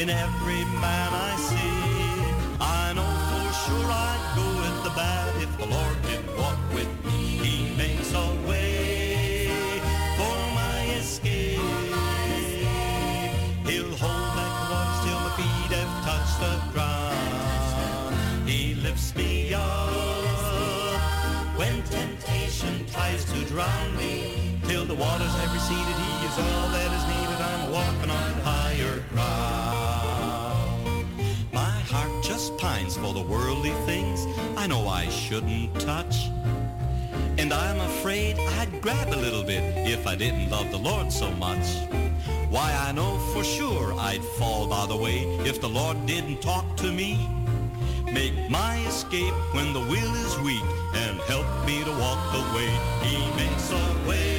in every man I see. I know for sure I'd go with the bad if the Lord did walk with me. He makes a way for my escape. He'll hold back watch till my feet have touched the ground. He lifts me up when temptation tries to drown me. Till the waters have receded, he is all that is needed. I'm walking on worldly things I know I shouldn't touch. And I'm afraid I'd grab a little bit if I didn't love the Lord so much. Why, I know for sure I'd fall by the way if the Lord didn't talk to me. Make my escape when the will is weak and help me to walk the way. He makes a way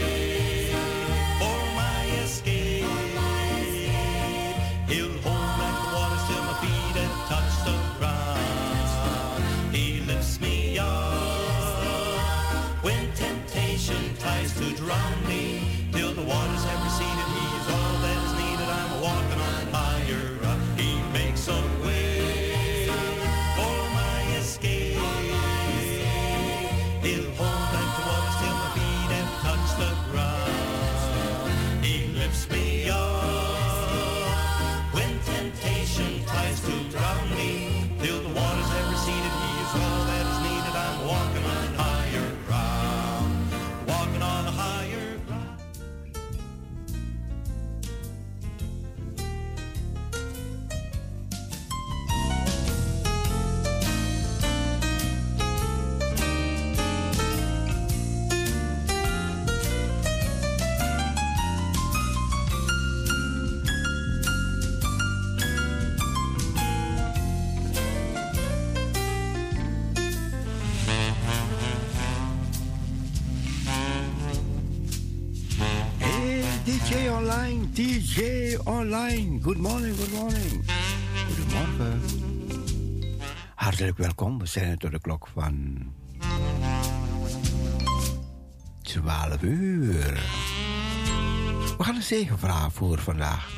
Online. Good morning, good morning. Goedemorgen. Hartelijk welkom. We zijn tot de klok van 12 uur. We gaan een zegenvraag voor vandaag.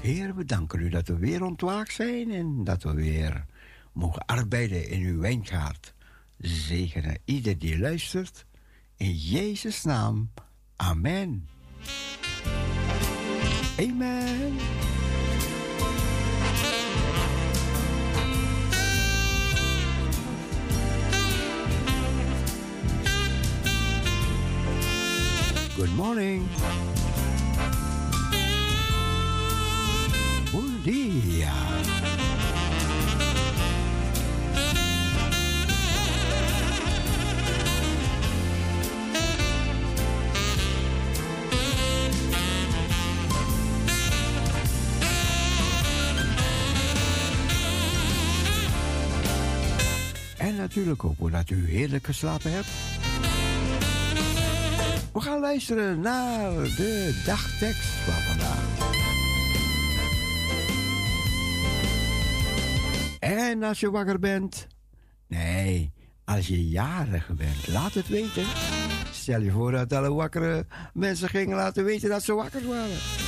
Heer, we danken u dat we weer ontwaakt zijn en dat we weer mogen arbeiden in uw wijngaard. Zegenen ieder die luistert. In Jezus' naam. Amen. Amen. Good morning. Buen. En natuurlijk we dat u heerlijk geslapen hebt. We gaan luisteren naar de dagtekst van vandaag. En als je wakker bent, nee, als je jarig bent, laat het weten. Stel je voor dat alle wakkere mensen gingen laten weten dat ze wakker waren.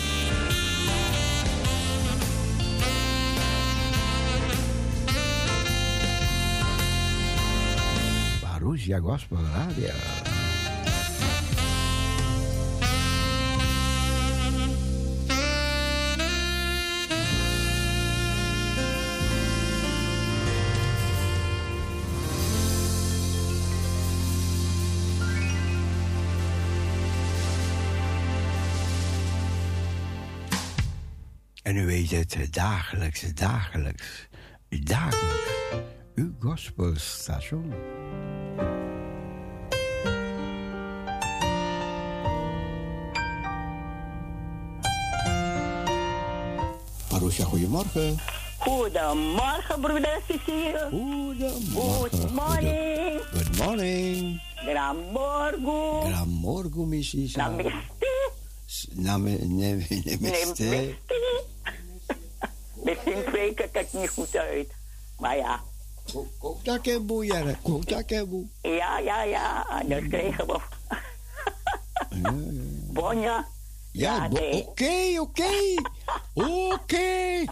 Parousia Gospel Radio. En u weet het, dagelijks, dagelijks, dagelijks. Uw gospelstation. Marusha, goedemorgen. Goedemorgen, broeder Cecile. Goedemorgen. Good morning. Good morning. Gran morgu. Gran morgu, missie. Namaste. Name, Namaste. Misschien spreek ik het niet goed uit. Maar ja, Kota kembu, Jere. Kota kembu. ja, ja, ja. Dat kregen we. Bonja. Ja, Ja, bo- nee. oké, oké. Oké.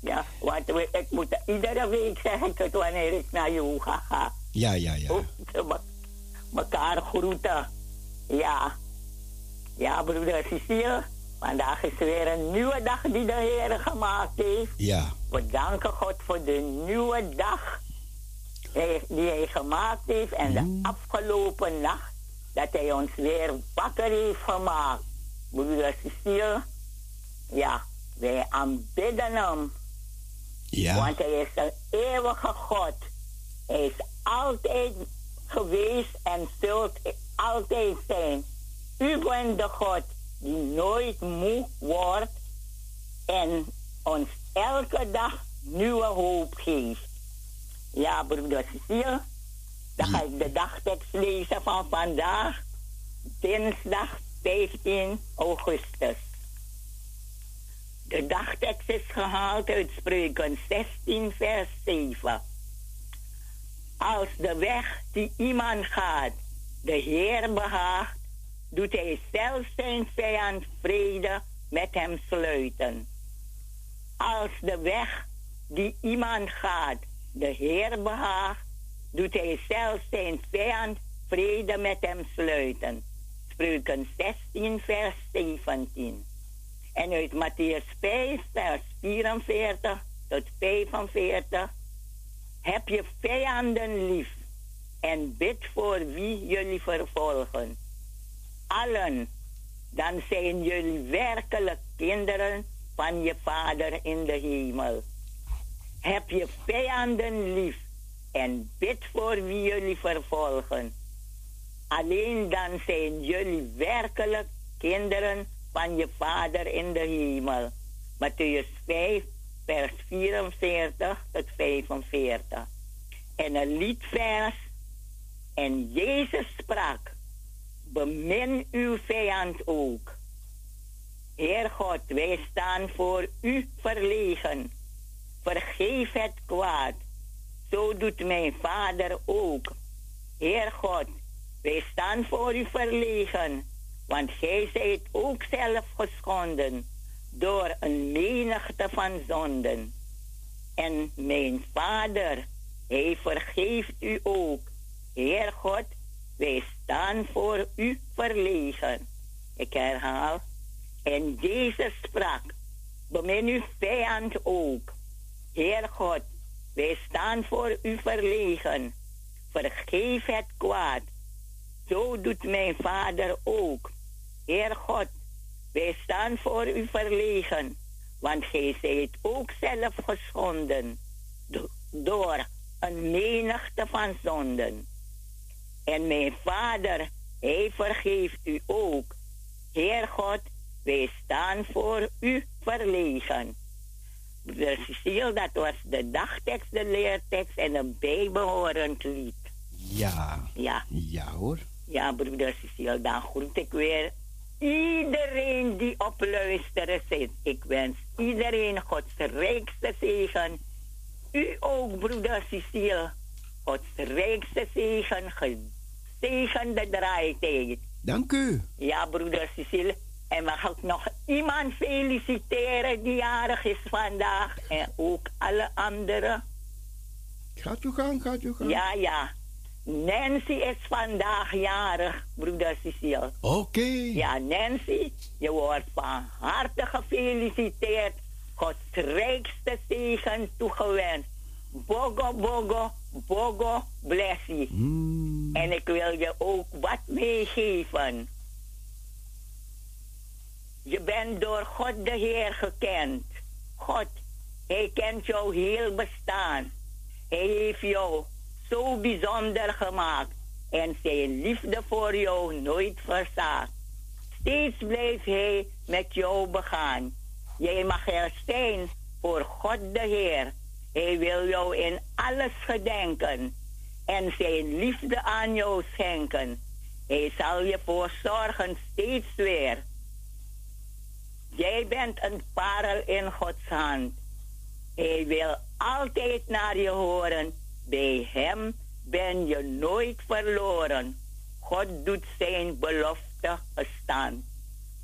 Ja, want ik moet iedere week zeg ik het wanneer ik naar yoga ga. Ja, ja, ja. Hoe ze me- elkaar groeten. Ja. Ja, broeder Cecile. Vandaag is weer een nieuwe dag die de Heer gemaakt heeft. Ja, We danken God voor de nieuwe dag die die hij gemaakt heeft. En de afgelopen nacht dat hij ons weer wakker heeft gemaakt. Broeder Cecile, ja, wij aanbidden hem. Ja. Want hij is een eeuwige God. Hij is altijd geweest en zult altijd zijn. U bent de God die nooit moe wordt en ons elke dag nieuwe hoop geeft. Ja, broeder Cecile, dan ga ik de dagtekst lezen van vandaag, dinsdag 15 augustus. De dagtekst is gehaald uit Spreuken 16, vers 7. Als de weg die iemand gaat, de Heer behaagt, doet hij zelfs zijn vijand vrede met hem sluiten. Als de weg die iemand gaat, de Heer behaagt, doet hij zelfs zijn vijand vrede met hem sluiten. Spreuken 16, vers 17. En uit Matthäus 5, vers 44 tot 45. Heb je vijanden lief en bid voor wie jullie vervolgen. Allen, dan zijn jullie werkelijk kinderen van je Vader in de hemel. Heb je vijanden lief en bid voor wie jullie vervolgen. Alleen dan zijn jullie werkelijk kinderen van je Vader in de hemel. Matthäus 5, vers 44 tot 45. En een liedvers. En Jezus sprak, bemin uw vijand ook. Heer God, wij staan voor u verlegen. Vergeef het kwaad. Zo doet mijn vader ook. Heer God, wij staan voor u verlegen. Want gij zijt ook zelf geschonden door een menigte van zonden. En mijn vader, hij vergeeft u ook. Heer God, wij staan voor u verlegen. Ik herhaal. En Jezus sprak, bemin uw vijand ook. Heer God, wij staan voor u verlegen. Vergeef het kwaad. Zo doet mijn vader ook. Heer God, wij staan voor u verlegen, want gij zijt ook zelf geschonden do- door een menigte van zonden. En mijn vader, hij vergeeft u ook. Heer God, wij staan voor u verlegen. Broeder Cecile, dat was de dagtekst, de leertekst en een bijbehorend lied. Ja. Ja. Ja hoor. Ja, broeder Cecile, dan groet ik weer iedereen die op luisteren zit. Ik wens iedereen Gods rijkste zegen. U ook, broeder Cecile. Gods rijkste zegen, gezegende draaitijd. Dank u. Ja, broeder Cecile. En mag ik nog iemand feliciteren die jarig is vandaag. En ook alle anderen. Gaat u gang, gaat u gang. Ja, ja. Nancy is vandaag jarig, broeder Cecile. Oké. Ja, Nancy, je wordt van harte gefeliciteerd. Gods rijkste zegen toegewenst. Bogo, bogo, bogo, blessie. Mm. En ik wil je ook wat meegeven. Je bent door God de Heer gekend. God, Hij kent jouw heel bestaan. Hij heeft jou zo bijzonder gemaakt en zijn liefde voor jou nooit verzaakt. Steeds blijft Hij met jou begaan. Jij mag er zijn voor God de Heer. Hij wil jou in alles gedenken en zijn liefde aan jou schenken. Hij zal je voor zorgen steeds weer. Jij bent een parel in Gods hand. Hij wil altijd naar je horen. Bij hem ben je nooit verloren. God doet zijn belofte gestaan.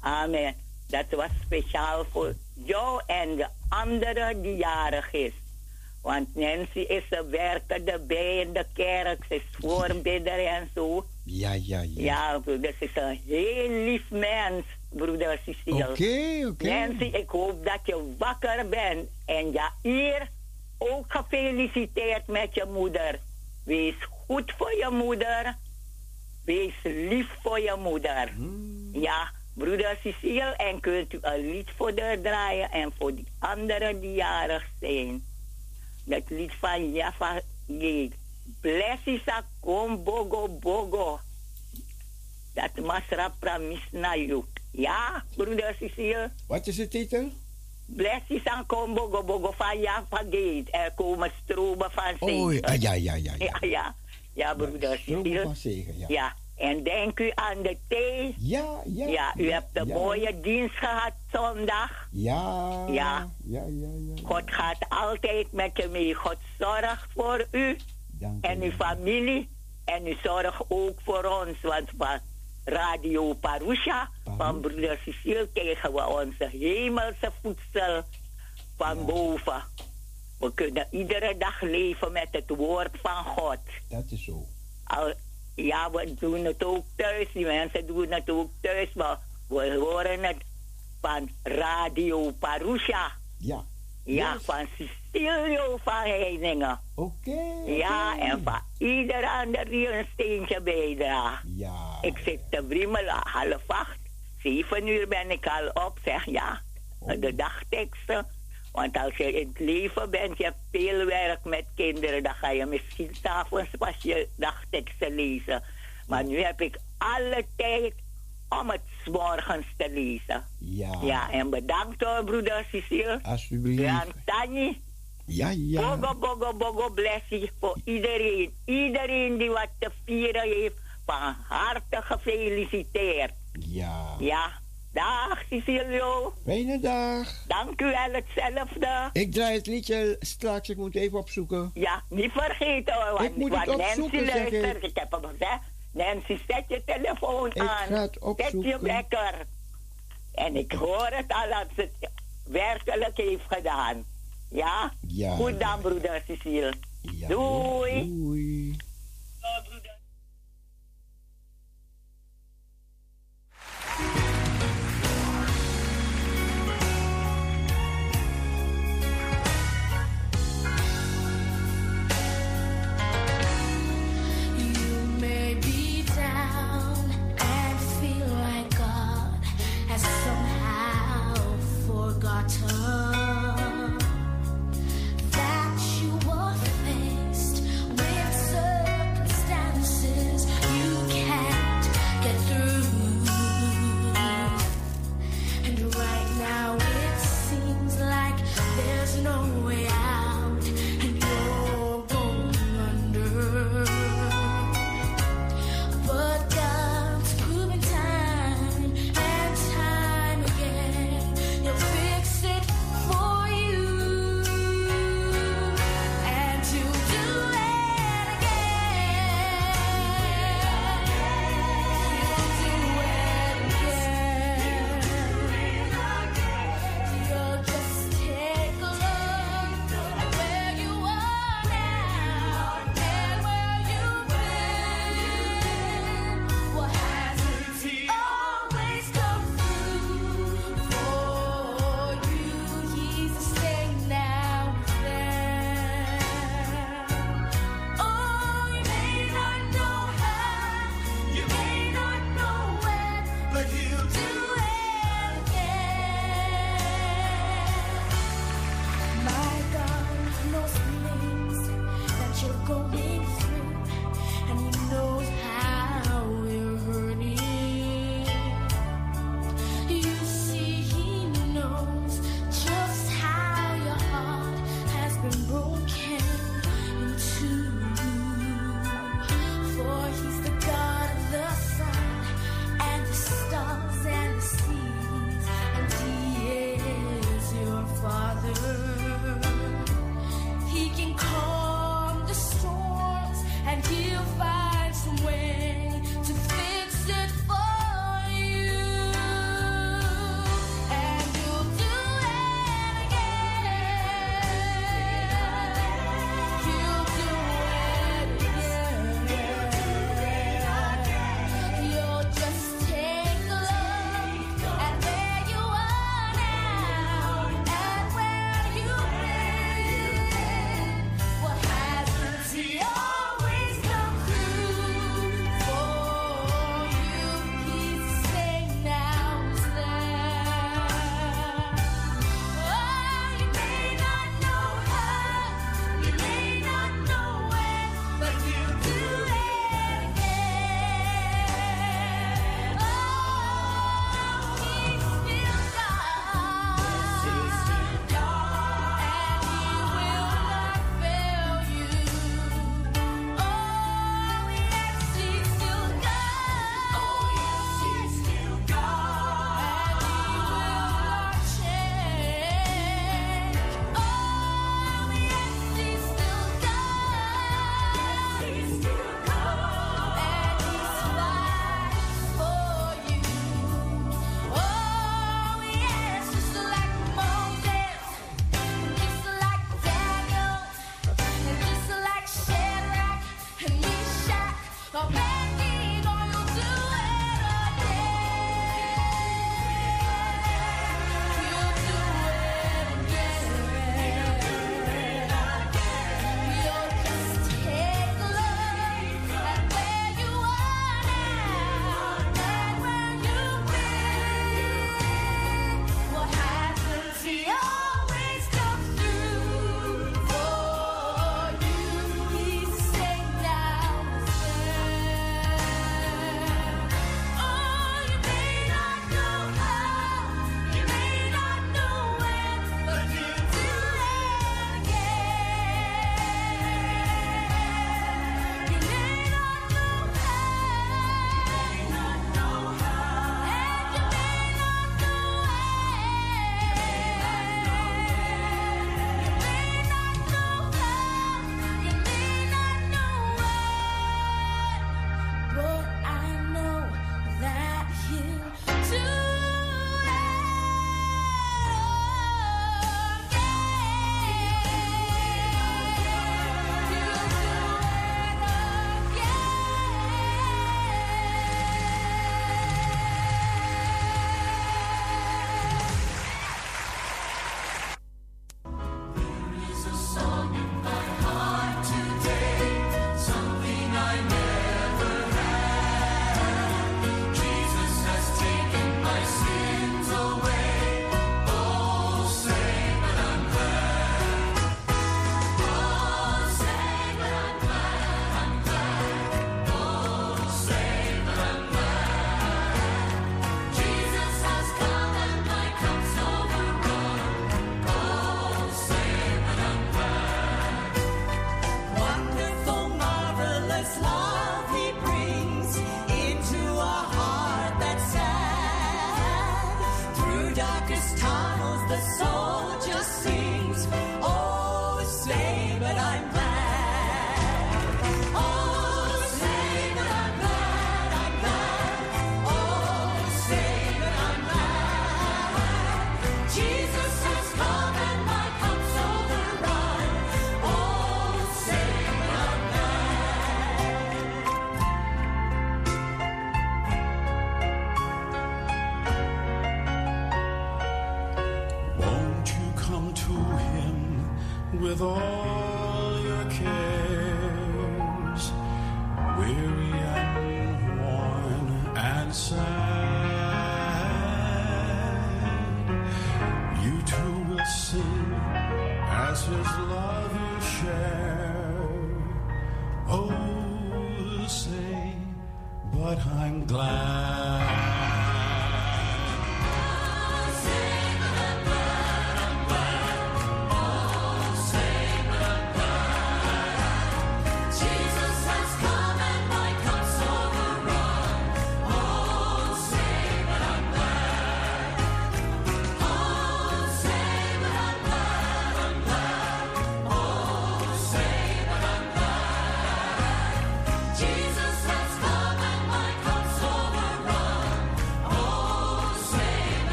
Amen. Dat was speciaal voor jou en de andere die jarig is. Want Nancy is een werkende bij in de kerk. Ze is voorbidder en zo. Ja, ja, ja. Ja, broeder, ze is een heel lief mens, broeder Cecile. Oké, oké. Nancy, ik hoop dat je wakker bent. En ja, hier ook gefeliciteerd met je moeder. Wees goed voor je moeder. Wees lief voor je moeder. Ja, broeder Cecile, en kunt u een lied voor haar draaien en voor die anderen die jarig zijn. Dat lied van Java Gate. Blessisa kom bogo bogo. Dat masra pramis na you. Ja, broeder Cecile. Wat is de titel? Blessisa kom bogo bogo van Java Gate. Er komen stromen van zegen. Oh, ja, ja, ja, ja. ja, ja. Ja, broeder Stromen van zegen, ja. Ja, en denk u aan de thee. Ja, ja. Ja, u hebt een ja. mooie dienst gehad zondag. Ja. Ja. Ja, ja, ja. God gaat altijd met je mee. God zorgt voor u Dank en uw familie. En u zorgt ook voor ons. Want Radio Parusha, Paru- van broeder Cecile, krijgen we onze hemelse voedsel van boven. We kunnen iedere dag leven met het woord van God. Dat is zo. Al, ja, we doen het ook thuis. Die mensen doen het ook thuis. Maar we horen het van Radio Parusha. Ja. Ja, Yes. van Cecilio Oké. Ja, en van ieder ander die een steentje bijdraagt. Ja. Ik zit te wriemelen, half acht. Zeven uur ben ik al op, zeg ja. Oh. De dagteksten. Want als je in het leven bent, je hebt veel werk met kinderen. Dan ga je misschien s'avonds pas je dagteksten lezen. Maar nu heb ik alle tijd om het 's morgens te lezen. Ja. Ja, en bedankt hoor, broeder Cecile. Alsjeblieft. Ja, Tanji. Ja, ja. Bogo, bogo, bogo, blessie voor iedereen. Iedereen die wat te vieren heeft, van harte gefeliciteerd. Ja. Ja, dag Cecilio. Fijne dag. Dank u wel, hetzelfde. Ik draai het liedje straks. Ik moet even opzoeken. Ja, niet vergeten hoor, Ik moet het Nancy opzoeken, ik. luistert. Ik heb hem gezegd, Nancy, zet je telefoon Ik aan. ga het Zet je wekker. En ik hoor het al dat ze het werkelijk heeft gedaan. Ja? Ja. Goed dan, broeder Cecile. Ja. Doei. Doei. You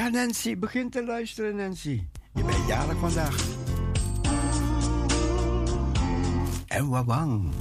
Ja, Nancy, begin te luisteren, Nancy. Je bent jarig vandaag. En wawang.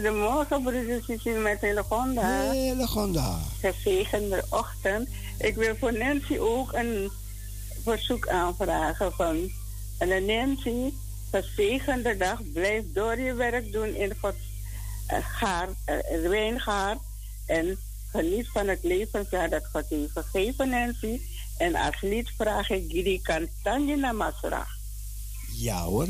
Goedemorgen, broeder Cici met Hillegonda. Hele Gonda. Gezegende ochtend. Ik wil voor Nancy ook een verzoek aanvragen van... En Nancy, gezegende dag, blijf door je werk doen in Gods eh, gaard, eh, wijngaard. En geniet van het levensjaar dat God heeft gegeven, Nancy. En als lied vraag ik Giri Kantanje Namasra. Ja hoor.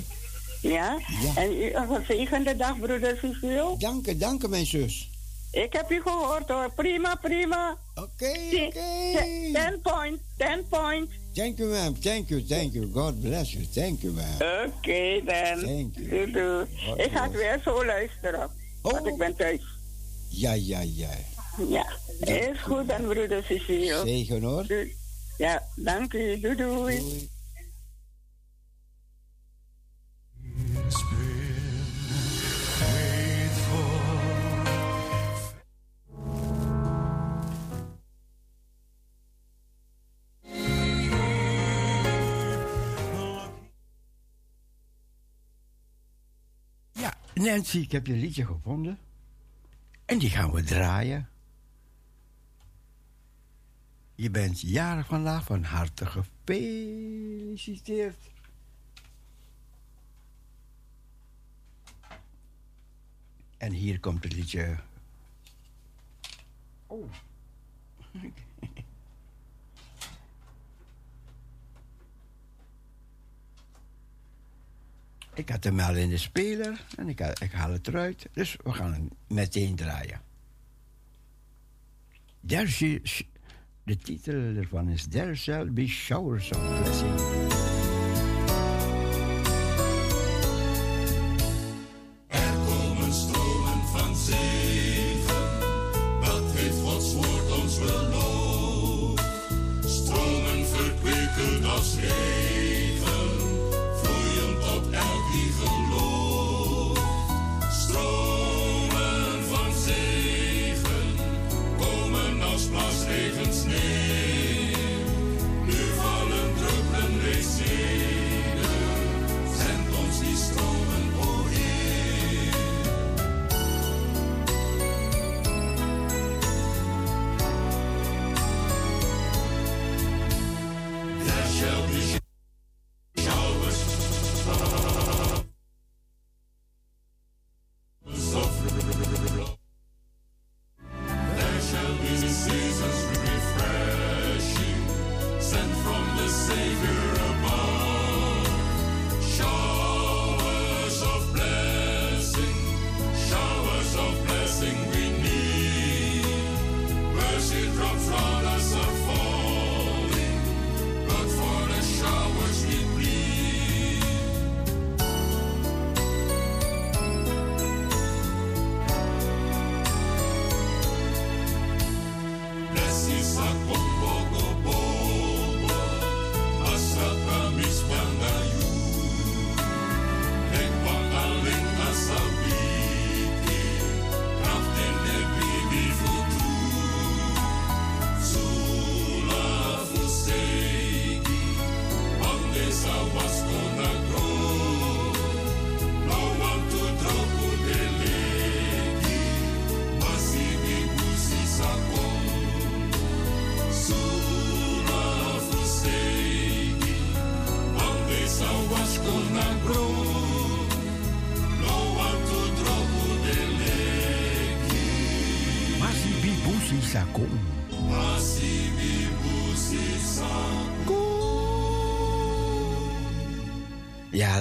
Ja? Ja. En een gezegende dag, broeder Cecil. Dank u, dank u mijn zus. Ik heb u gehoord hoor. Prima, prima. Oké, oké. te- Ten point, ten point. Thank you ma'am, thank you, thank you. God bless you, thank you ma'am. Oké dan. Thank you. God Ik ga het weer zo luisteren. Want Oh. ik ben thuis. Ja, ja, ja. Ja. Is goed dan, broeder Cecile. Zegen hoor. Ja, dank u. Doei, doei. Doei. Nancy, ik heb je liedje gevonden. En die gaan we draaien. Je bent jarig vandaag, van harte gefeliciteerd. En hier komt het liedje. Oh. Ik had hem al in de speler en ik, ik haal het eruit. Dus we gaan hem meteen draaien. There de titel ervan is There Shall Be Showers of Blessing.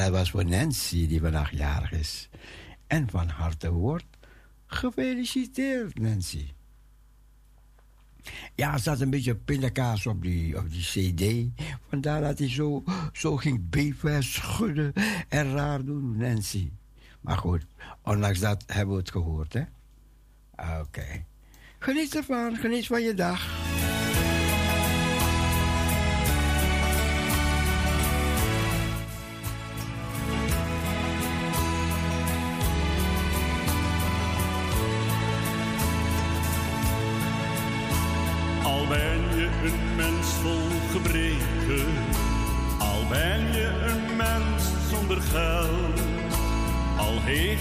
Dat was voor Nancy die vandaag jarig is. En van harte wordt gefeliciteerd, Nancy. Ja, er zat een beetje pindakaas op die, op die cd. Vandaar dat hij zo, zo ging beven en schudden en raar doen, Nancy. Maar goed, ondanks dat hebben we het gehoord, hè? Oké. Geniet ervan, geniet van je dag.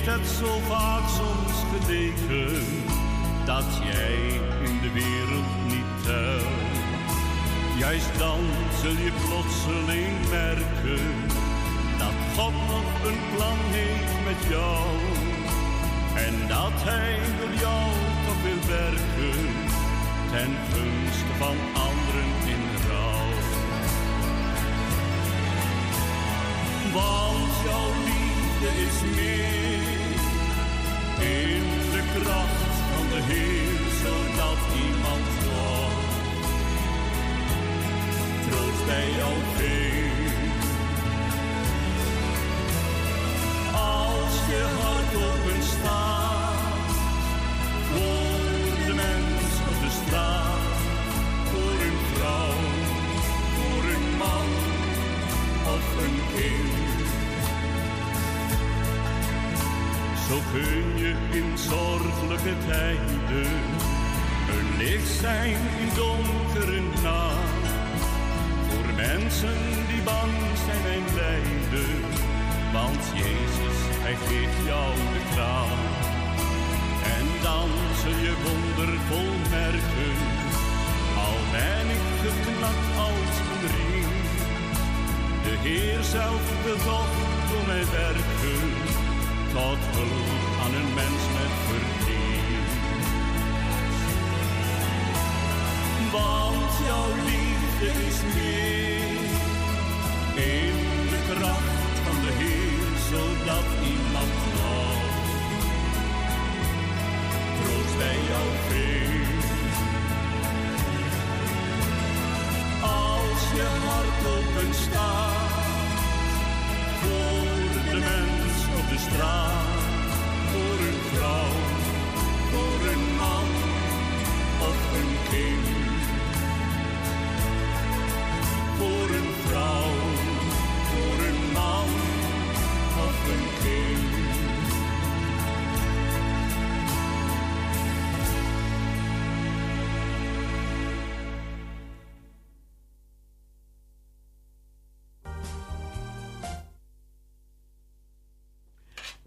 Het zo vaak soms geleken dat jij in de wereld niet telt. Juist dan zul je plotseling merken dat God nog een plan heeft met jou. En dat hij door jou toch wil werken ten gunste van anderen in rouw. Want jouw liefde is meer in de kracht van de Heer, zodat iemand wordt troost bij jou vindt. Als je hart open staat Zo kun je in zorgelijke tijden een licht zijn in donkere nacht. Voor mensen die bang zijn en lijden, want Jezus, Hij geeft jou de kracht. En dan zul je wondervol merken, al ben ik geknakt als een riem. De Heer zelf toch door mij werken, tot hulp aan een mens met verdien. Want jouw liefde is meer in de kracht van de Heer, zodat iemand nog troost bij jou vindt. Als je hart open staat straat, voor een vrouw, voor een man of een kind.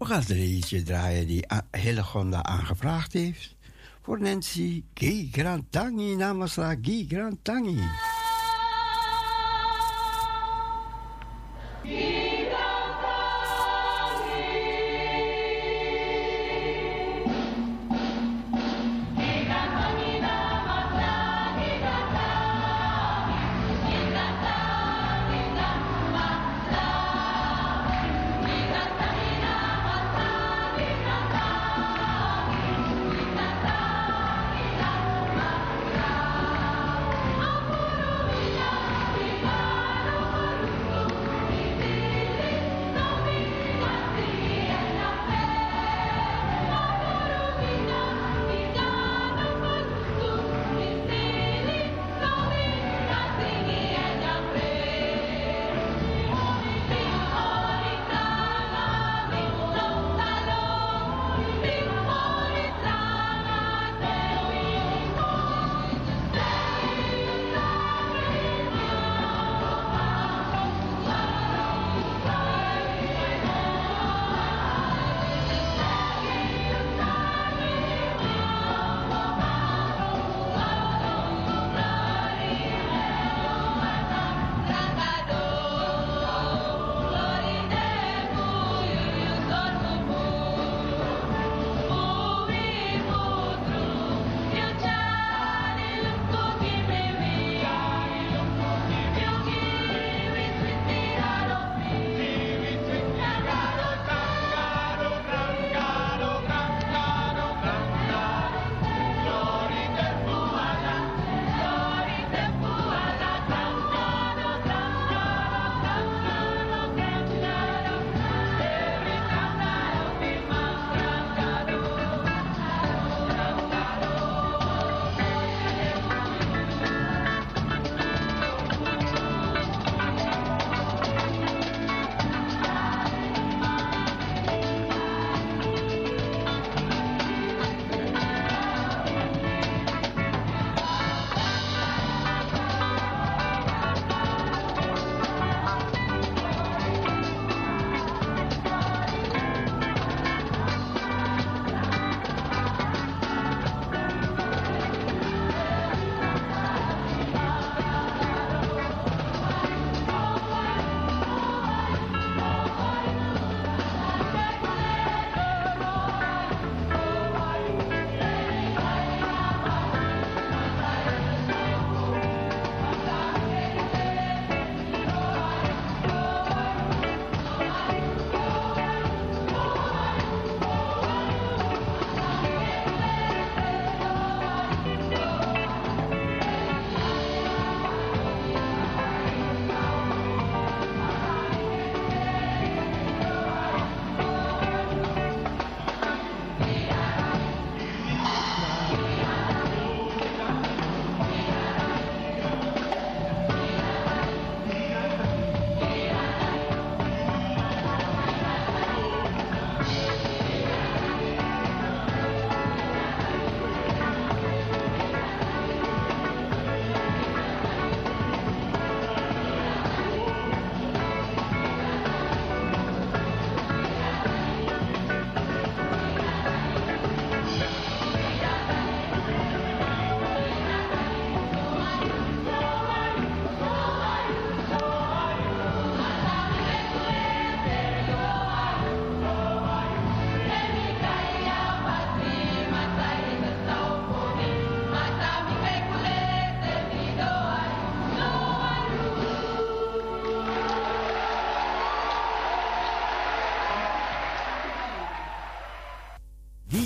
We gaan er eentje draaien die Hillegonda aangevraagd heeft. Voor Nancy G. Grantangi namens haar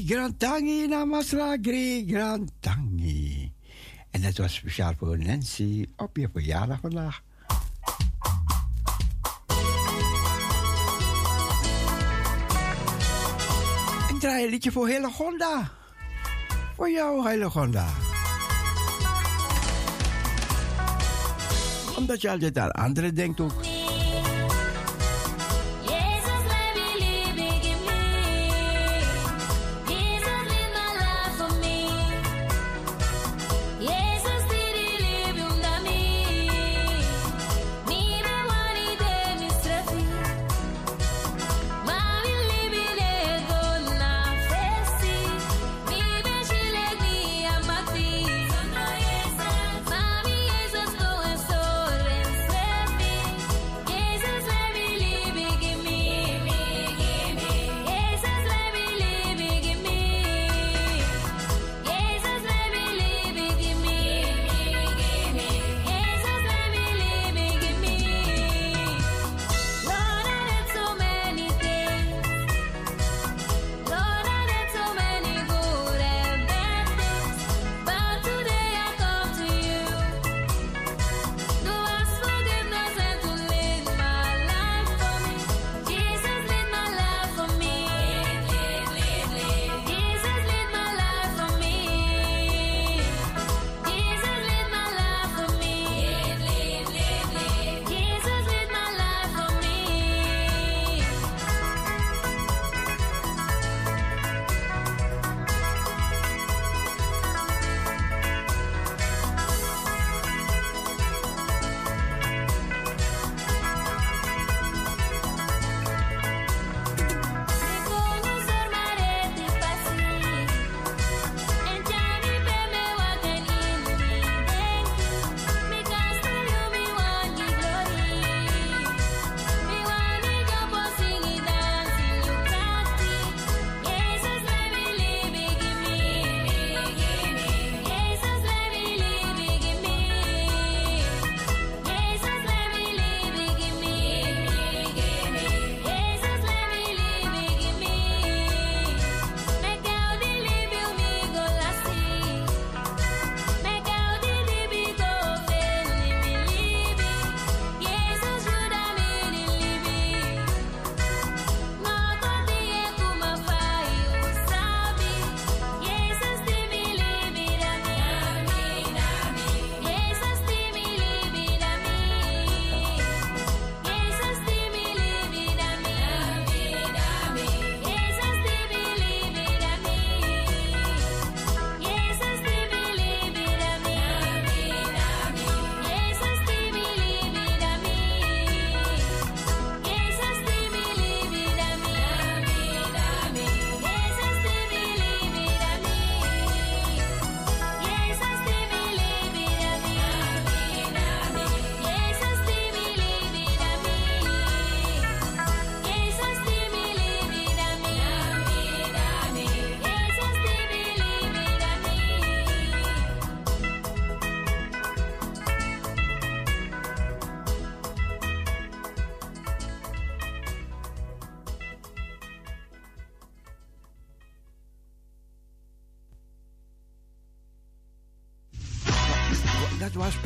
Grantangi Namasra Gri Grantangi. En dat was speciaal voor Nancy op je verjaardag vandaag. Ik draai een liedje voor Hele Gonda. Voor jou, Hele Honda, Omdat je altijd aan anderen denkt ook.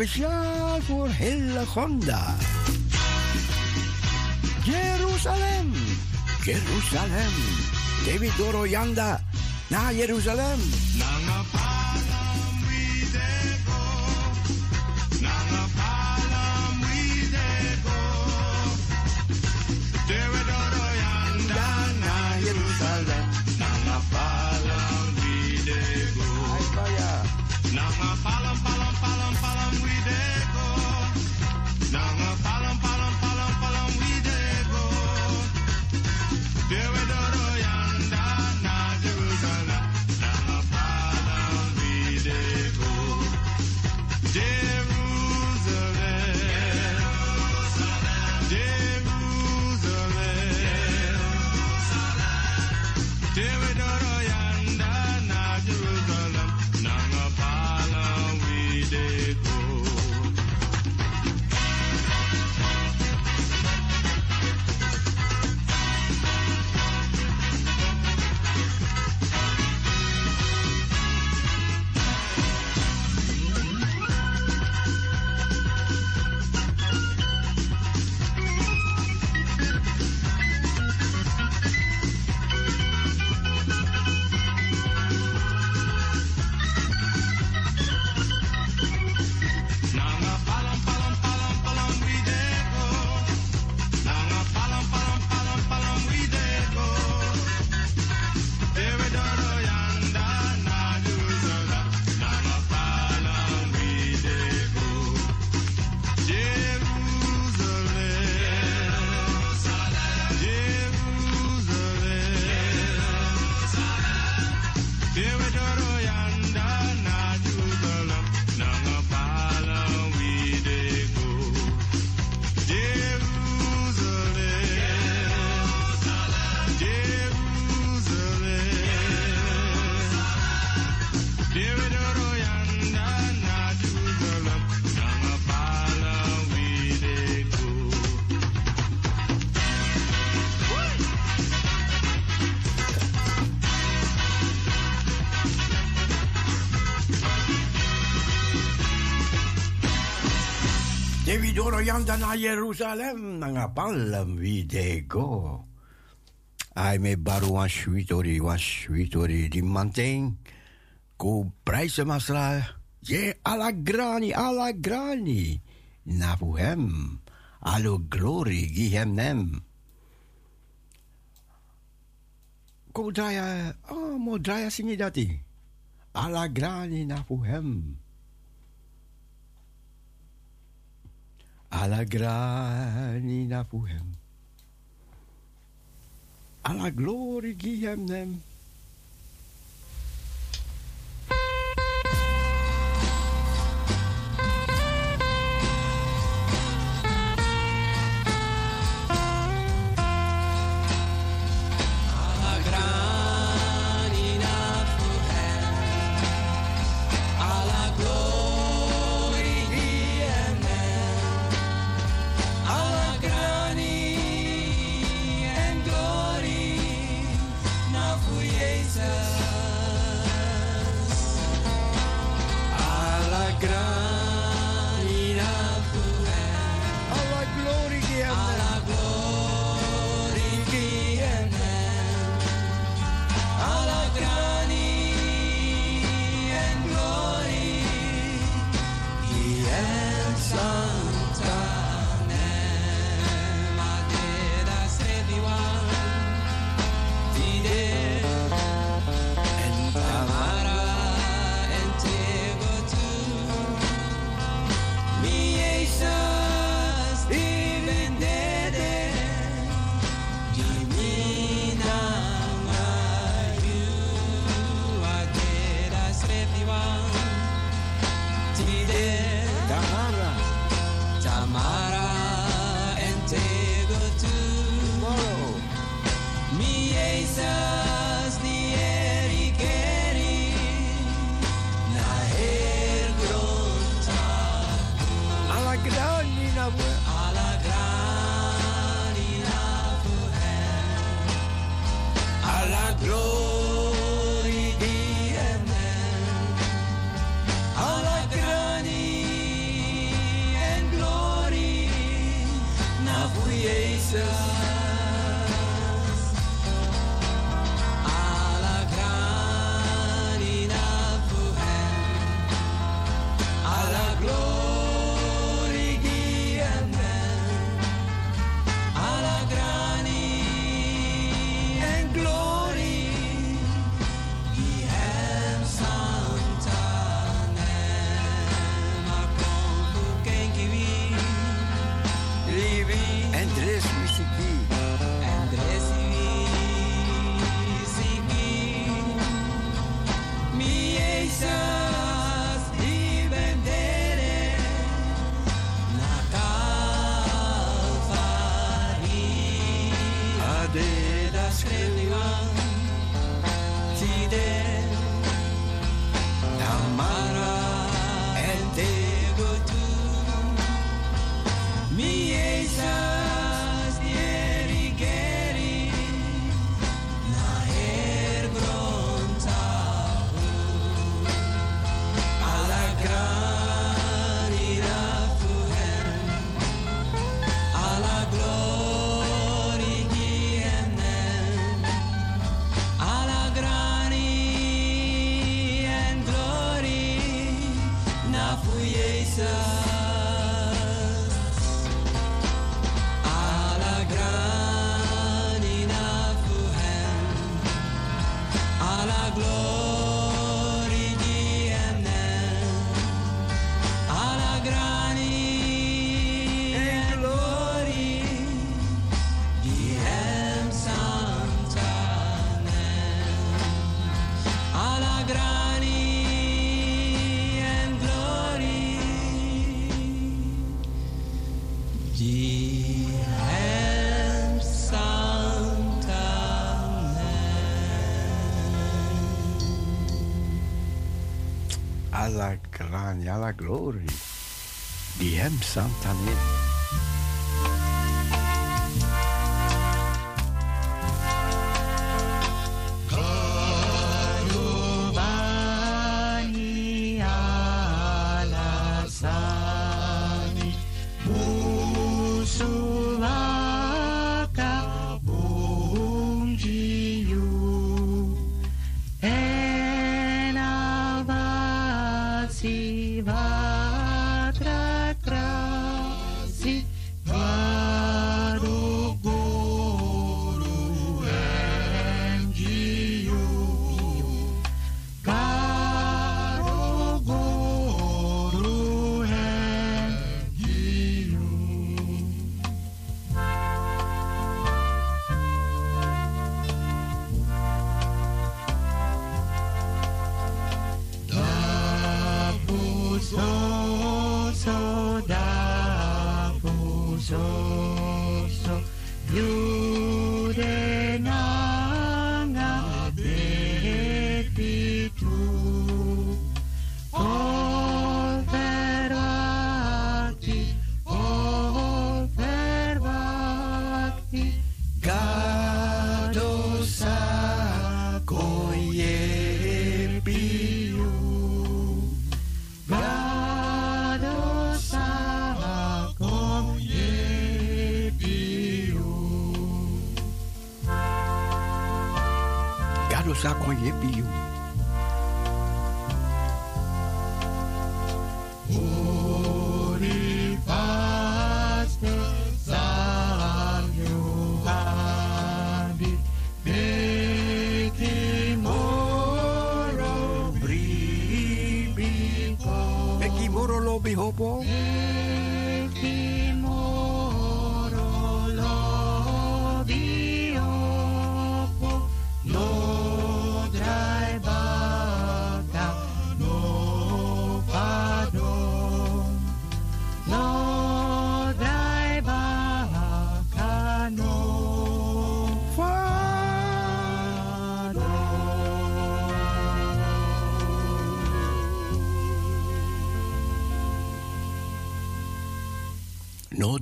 speciaal voor Honda. Jerusalem, Jeruzalem, David Doroyanda, na Jeruzalem. Zion dan naar Jeruzalem, naar Palm, we go. Hij me baru was sweetori, was sweetori, die manting. Ko masra, je ala grani, ala grani. Na vu hem, alo glory gi hem nem. Ko draaien, oh, mo draaien ah, singi dati. Ala grani na hem. a granina fuhem. a la glori giemnem, alla glory. Di hem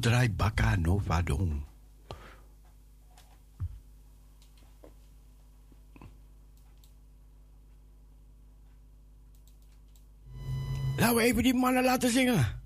draai baka no. Laten we even die mannen laten zingen.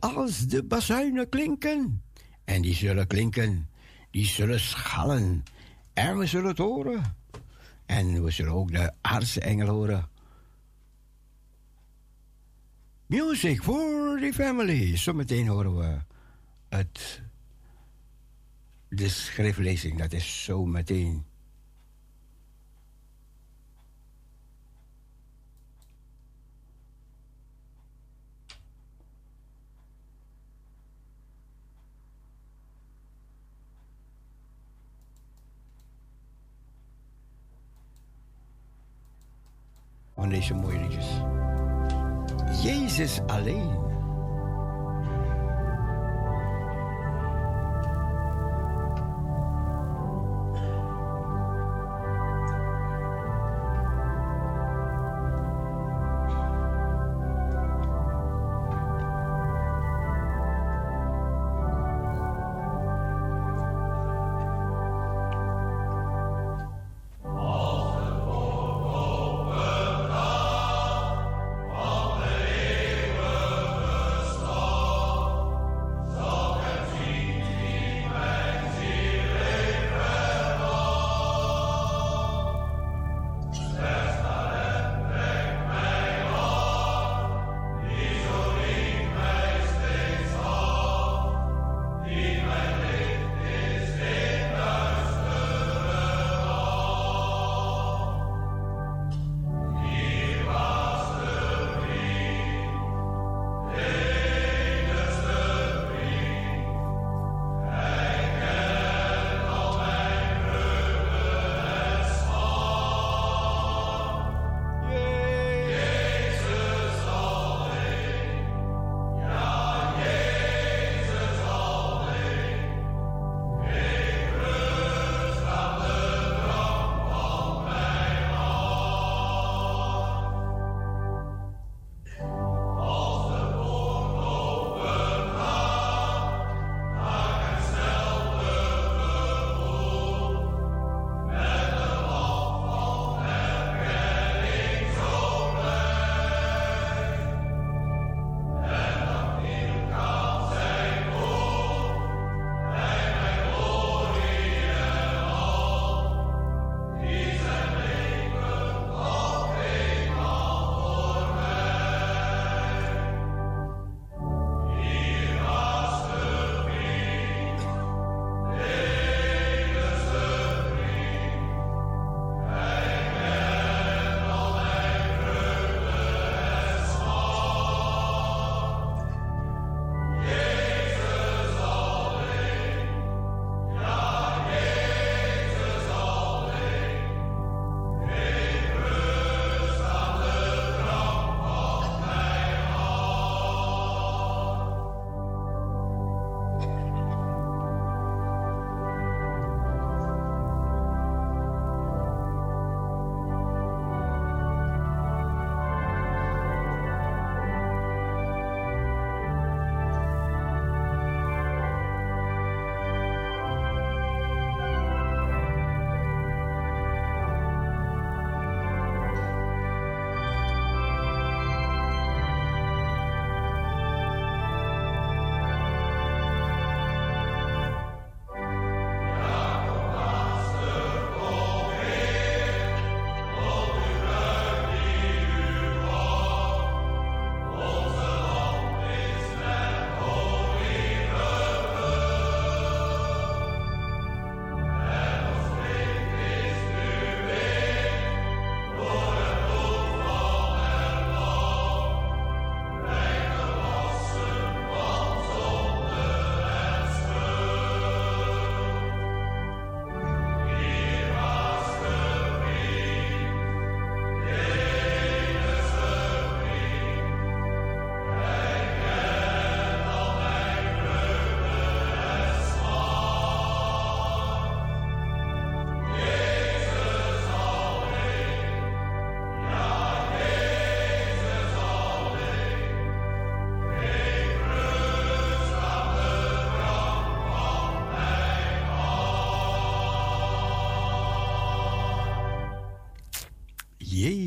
Als de bazuinen klinken. En die zullen klinken, die zullen schallen. En we zullen het horen. En we zullen ook de aardse engel horen. Music for the family. Zometeen horen we het. De schriftlezing, dat is zo meteen. Deze mooie liedjes. Jezus alleen.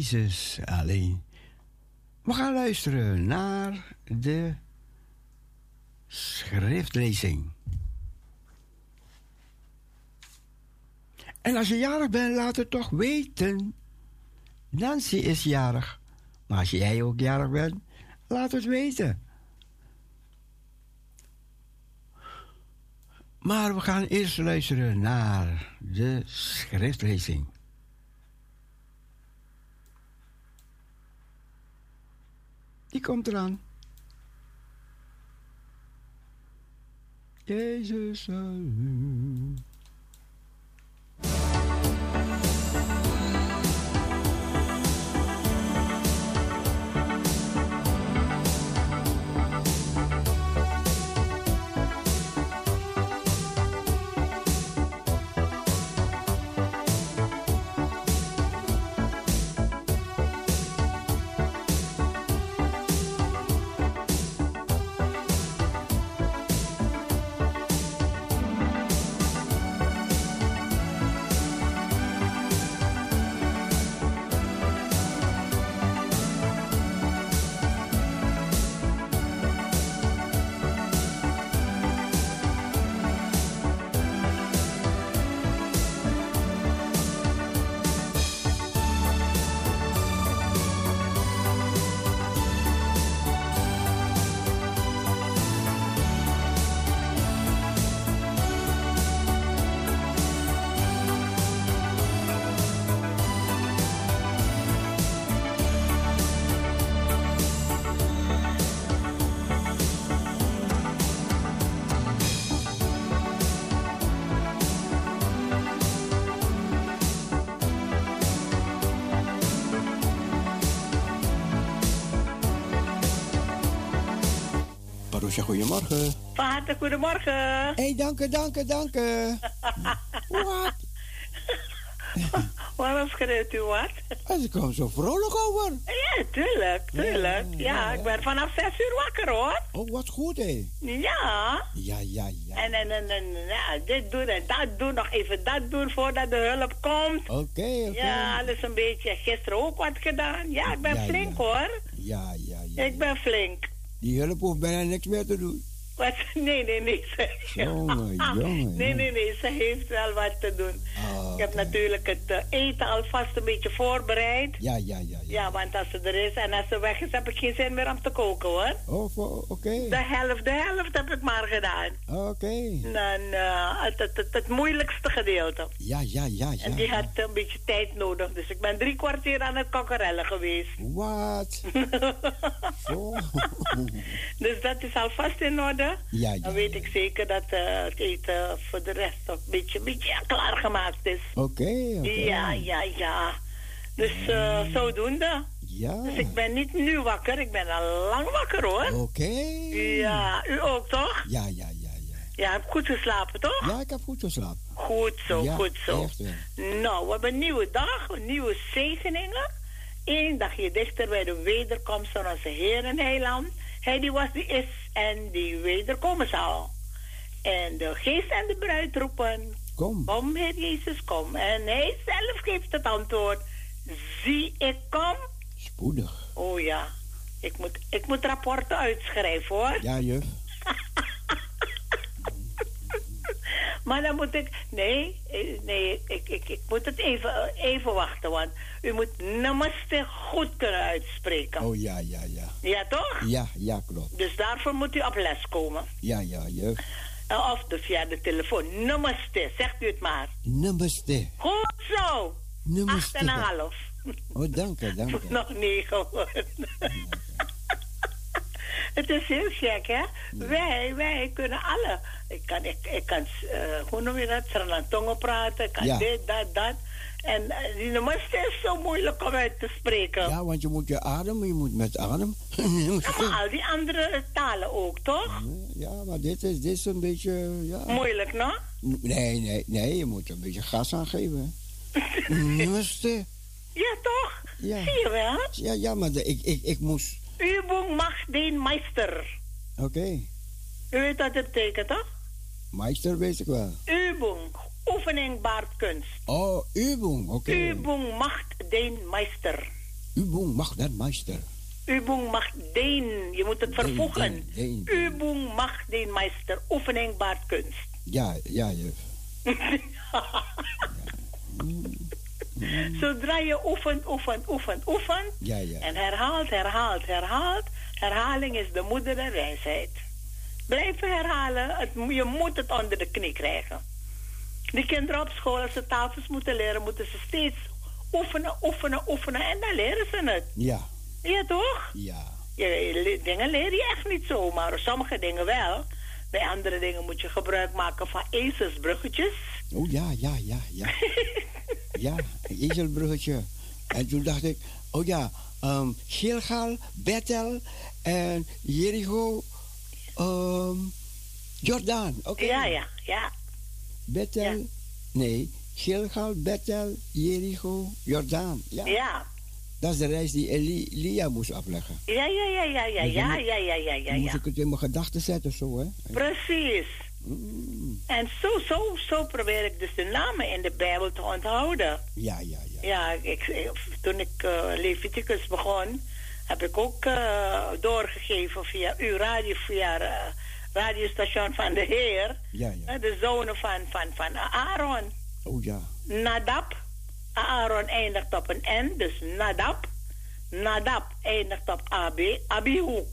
Jezus alleen. We gaan luisteren naar de schriftlezing. En als je jarig bent, laat het toch weten. Nancy is jarig. Maar als jij ook jarig bent, laat het weten. Maar we gaan eerst luisteren naar de schriftlezing. Die komt eraan. Jezus, goedemorgen. Vader, goedemorgen. Hé, hey, dank u, dank u, dank u. Wat? Waarom schreeuwt u wat? En ze komen zo vrolijk over. Ja, tuurlijk, tuurlijk. Ja, ik ben vanaf zes uur wakker hoor. Oh, wat goed, hé. Ja. Ja, ja, ja. En, en, en, en ja, dit doen en dat doen, nog even dat doen voordat de hulp komt. Oké, oké. Ja, alles een beetje. Gisteren ook wat gedaan. Ja, ik ben Ja, flink ja. hoor. Ja, ja, ja. Ik ben flink. Die hulp hoeft bijna niks meer te doen. Wat? Nee, nee, nee. Ze, Jongen, jongen, nee, nee, nee. Ze heeft wel wat te doen. Ah, Ik heb natuurlijk het eh, eten alvast een beetje voorbereid. Ja, ja, ja. ja. Ja, want als ze er is en als ze weg is, heb ik geen zin meer om te koken hoor. Oh, oké. De helft, de helft heb ik maar gedaan. Oké. Dan, eh, het, het, het, het moeilijkste gedeelte. Ja, ja, ja, ja. En die had een beetje tijd nodig. Dus ik ben drie kwartier aan het kokkerellen geweest. Wat? Zo. Dus dat is alvast in orde. Ja, ja. Dan weet ik zeker dat eh, het eten voor de rest een beetje, beetje klaargemaakt is. Oké. Ja, ja, ja. Dus eh, zodoende. Ja. Dus ik ben niet nu wakker, ik ben al lang wakker hoor. Oké. Ja, u ook toch? Ja, ja, ja. Ja, heb goed geslapen toch? Ja, ik heb goed geslapen. Goed zo, Ja, goed zo. echt. Nou, we hebben een nieuwe dag, nieuwe zegeningen. Eén dagje dichter bij de wederkomst van onze Heer en Heiland. Hij die was, die is en die wederkomen zal. En de geest en de bruid roepen... Kom. Kom, Heer Jezus, kom. En hij zelf geeft het antwoord. Zie, ik kom. Spoedig. Oh ja, ik moet, ik moet rapporten uitschrijven hoor. Ja, juf. Maar dan moet ik. Nee, eh, nee, ik, ik, ik moet het even, even wachten. Want u moet namaste goed kunnen uitspreken. Oh, ja, ja, ja. Ja, toch? Ja, ja, klopt. Dus daarvoor moet u op les komen. Ja, ja, juf. Eh, Of dus via de telefoon. Namaste, zegt u het maar. Namaste. Goed zo. Namaste. Acht en een half. Oh, dank u, dank u. Nog negen worden. Het is heel gek, hè? Wij, wij kunnen alle. Ik kan, ik, ik kan eh, hoe noem je dat? Sranantongo praten. Ik kan Ja. dit, dat, dat. En eh, die namaste is zo moeilijk om uit te spreken. Ja, want je moet je adem, je moet met adem. Ja, maar al die andere talen ook, toch? ja, maar dit is, dit is een beetje, ja. Moeilijk, no? Nee, nee, nee, je moet een beetje gas aangeven. Namaste. Ja, toch? Ja. Zie je wel? Ja, ja, maar de- ik, ik, ik moest... Übung macht den Meister. Oké. U weet wat het betekent, toch? Meister weet ik wel. Übung, oefening baart kunst. Oh, Übung, oké. Übung macht den Meister. Übung mag dat meister. Übung macht den. Je moet het vervoegen. den, Übung macht den Meister. Oefening baart kunst. Ja, ja, juf. Zodra je oefent, oefent, oefent, oefent. Ja, ja. En herhaalt, herhaalt, herhaalt. Herhaling is de moeder der wijsheid. Blijven herhalen. Het, je moet het onder de knie krijgen. Die kinderen op school, als ze tafels moeten leren, moeten ze steeds oefenen, oefenen, oefenen. En dan leren ze het. Ja, Ja, toch? ja. Je, dingen leer je echt niet zomaar. Sommige dingen wel. Bij andere dingen moet je gebruik maken van ezelsbruggetjes. Oh ja, ja, ja, ja. ja, een ezelbruggetje. En toen dacht ik, oh ja, um, Gilgal, Bethel en Jericho, ehm Jordaan. Oké. Ja, ja, ja. Bethel, nee, Gilgal, Bethel, Jericho, Jordaan. Ja. Ja. Dat is de reis die Eli- Elia moest afleggen. Ja, ja, ja, ja, ja, Dus ja, ja, ja, ja, ja, moest ik het in mijn gedachten zetten, zo hè. Precies. En zo, zo, zo probeer ik dus de namen in de Bijbel te onthouden. Ja, ja, ja. Ja, ik, toen ik eh, Leviticus begon, heb ik ook eh, doorgegeven via uw radio, via eh, radiostation van de Heer. Ja, ja. de zonen van, van, van Aaron. Oh ja. Nadab. Aaron eindigt op een N, dus Nadab. Nadab eindigt op AB, Abihu.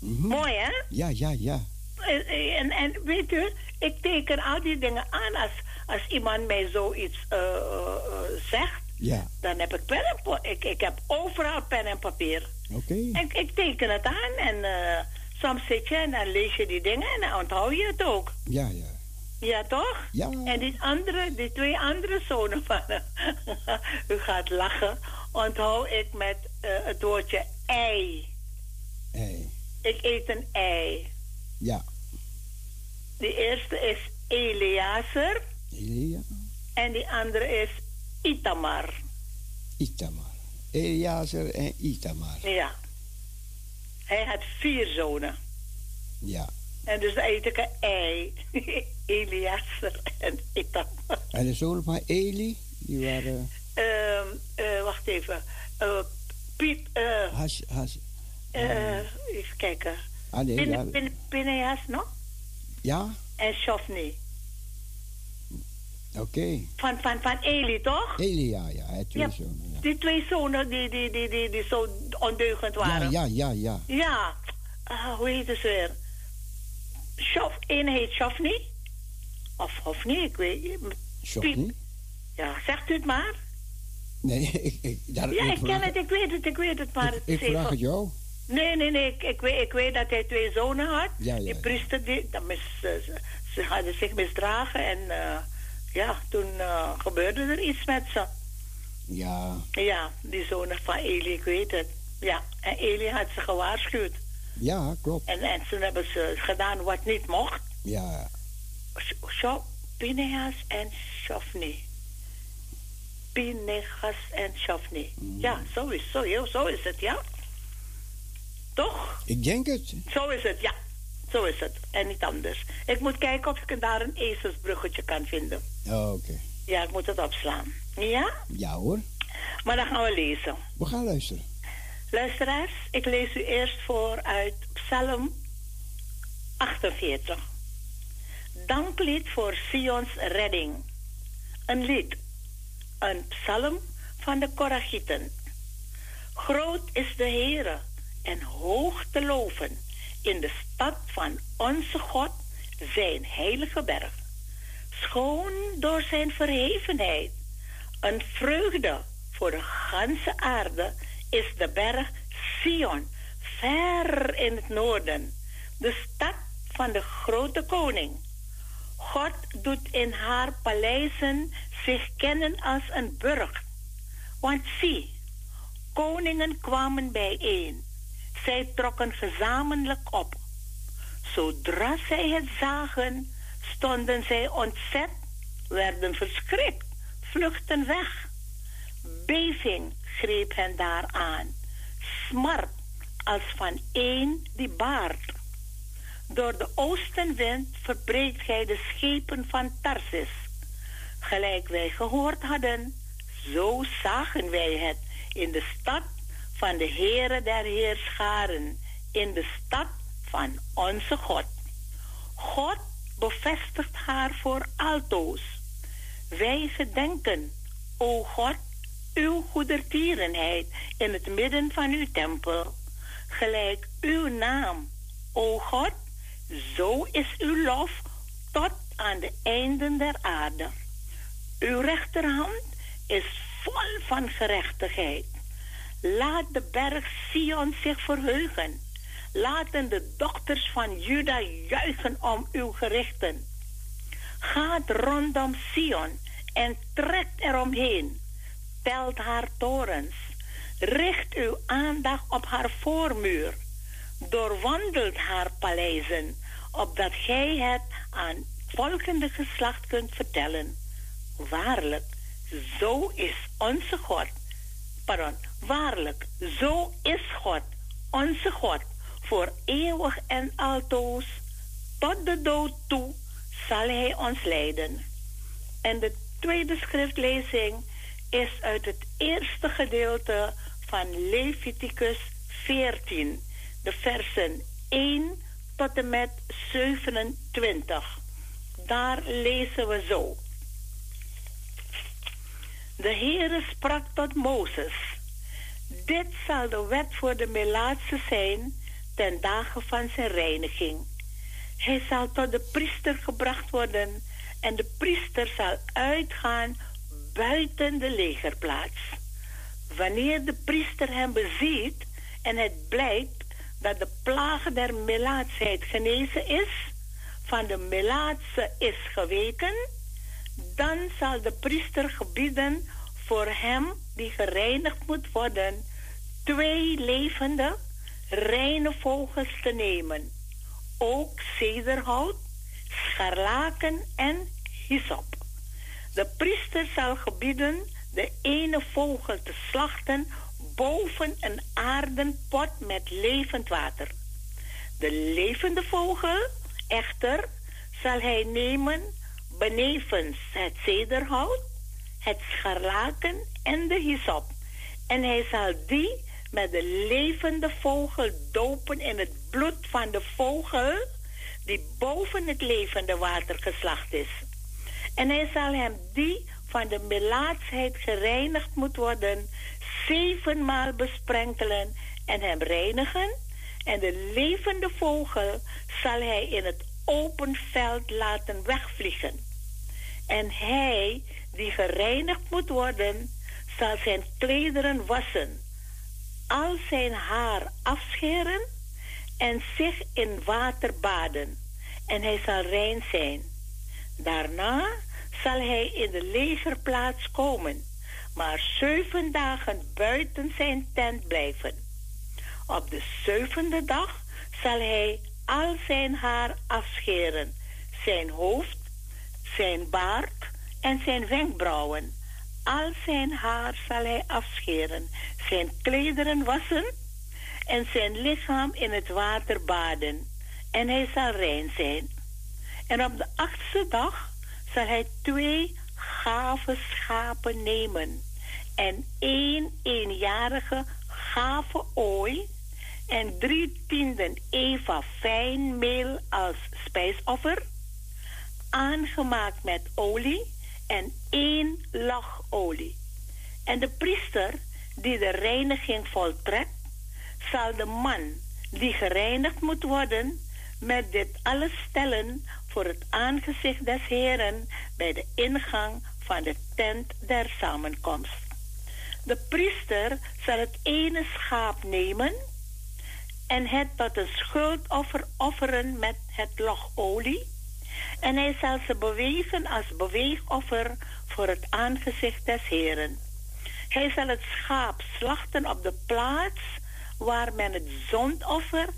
Mooi hè? Ja, ja, ja. Eh, En, en weet u, ik teken al die dingen aan als, als iemand mij zoiets eh, eh, eh, zegt. Ja, Dan heb ik pen en ik, ik heb overal pen en papier. oké. En ik teken het aan en eh, soms zit je en dan lees je die dingen en dan onthoud je het ook. Ja, ja. Ja, toch? Ja. En die, andere, die twee andere zonen van hem, u gaat lachen, onthoud ik met eh, het woordje ei. Hey. Ik eet een ei. Ja. Die eerste is Eleazar Elia, en die andere is Itamar. Itamar. Eliazer en Itamar. Ja. Hij had vier zonen. Ja. En dus eet ik een ei. Eleazar en Itamar. En de zonen van Eli, die waren Ehm, eh, wacht even. Eh, Piet, eh, Has, Has. eh, even kijken. Ah nee, ja. Pin- Pineas, no? Ja, En Shofni. oké. Van, van, van Eli, toch? Eli, ja, ja. Hij twee Ja, zonen. Ja. Die twee zonen die, die, die, die, die zo ondeugend Ja, waren. ja, ja, ja. Ja. Ah, hoe heet het weer? Shof, één heet Shofni. Of Hofni, ik weet niet. Shofni? Ja, zegt u het maar. Nee, ik, ik, daar, ja, ik ken het, ik weet het, ik weet het, maar het Ik is vraag het jou. Nee, nee, nee, ik, ik, weet, ik weet dat hij twee zonen had. Ja, ja, die priester, die, dat mis, ze, ze hadden zich misdragen en eh, ja, toen eh, gebeurde er iets met ze. Ja, Ja, die zonen van Eli, ik weet het. Ja, en Eli had ze gewaarschuwd. Ja, klopt. En, en toen hebben ze gedaan wat niet mocht. Ja, Zo, Pineas en Shofni. Pinegas en Shofni. Ja, zo is, zo, zo is het, ja. Toch? ik denk het. Zo is het, ja. Zo is het. En niet anders. Ik moet kijken of ik daar een ezelsbruggetje kan vinden. Oh, Oké. Ja, ik moet het opslaan. Ja? Ja hoor. Maar dan gaan we lezen. We gaan luisteren. Luisteraars, ik lees u eerst voor uit Psalm 48. Danklied voor Sions redding. Een lied. Een psalm van de Korachieten. Groot is de Heere en hoog te loven in de stad van onze God, zijn heilige berg. Schoon door zijn verhevenheid. Een vreugde voor de ganse aarde is de berg Sion, ver in het noorden, de stad van de grote koning. God doet in haar paleizen zich kennen als een burcht. Want zie, koningen kwamen bijeen. Zij trokken gezamenlijk op. Zodra zij het zagen, stonden zij ontzet, werden verschrikt, vluchtten weg. Beving greep hen daar aan, smart als van één die baart. Door de oostenwind verbreekt gij de schepen van Tarsis. Gelijk wij gehoord hadden, zo zagen wij het in de stad van de Heere der Heerscharen in de stad van onze God. God bevestigt haar voor altoos. Wij gedenken, o God, uw goedertierenheid in het midden van uw tempel. Gelijk uw naam, o God, zo is uw lof tot aan de einden der aarde. Uw rechterhand is vol van gerechtigheid. Laat de berg Sion zich verheugen. Laten de dochters van Juda juichen om uw gerichten. Gaat rondom Sion en trekt eromheen. Telt haar torens. Richt uw aandacht op haar voormuur. Doorwandelt haar paleizen, opdat gij het aan volgende geslacht kunt vertellen. Waarlijk, zo is onze God. Pardon, waarlijk, zo is God, onze God, voor eeuwig en altoos. Tot de dood toe zal Hij ons leiden. En de tweede schriftlezing is uit het eerste gedeelte van Leviticus 14, de versen 1 tot en met 27. Daar lezen we zo. De Heere sprak tot Mozes. Dit zal de wet voor de Melaatse zijn ten dagen van zijn reiniging. Hij zal tot de priester gebracht worden en de priester zal uitgaan buiten de legerplaats. Wanneer de priester hem beziet en het blijkt dat de plaag der melaatsheid genezen is, van de melaatse is geweken, dan zal de priester gebieden voor hem die gereinigd moet worden, twee levende, reine vogels te nemen. Ook zederhout, scharlaken en hyssop. De priester zal gebieden de ene vogel te slachten boven een aardenpot met levend water. De levende vogel echter zal hij nemen benevens het zederhout, het scharlaken en de hyssop. En hij zal die met de levende vogel dopen in het bloed van de vogel die boven het levende water geslacht is. En hij zal hem die van de melaatsheid gereinigd moet worden, zevenmaal besprenkelen en hem reinigen. En de levende vogel zal hij in het open veld laten wegvliegen. En hij, die gereinigd moet worden, zal zijn klederen wassen, al zijn haar afscheren en zich in water baden. En hij zal rein zijn. Daarna zal hij in de legerplaats komen, maar zeven dagen buiten zijn tent blijven. Op de zevende dag zal hij al zijn haar afscheren, zijn hoofd, zijn baard en zijn wenkbrauwen. Al zijn haar zal hij afscheren, zijn klederen wassen en zijn lichaam in het water baden. En hij zal rein zijn. En op de achtste dag zal hij twee gave schapen nemen. En één eenjarige gave ooi. En drie tienden eva fijn meel als spijsoffer, aangemaakt met olie en één lach olie. En de priester die de reiniging voltrekt, zal de man die gereinigd moet worden, met dit alles stellen voor het aangezicht des Heren bij de ingang van de tent der samenkomst. De priester zal het ene schaap nemen en het tot een schuldoffer offeren met het log olie. En hij zal ze bewegen als beweegoffer voor het aangezicht des Heren. Hij zal het schaap slachten op de plaats waar men het zondoffer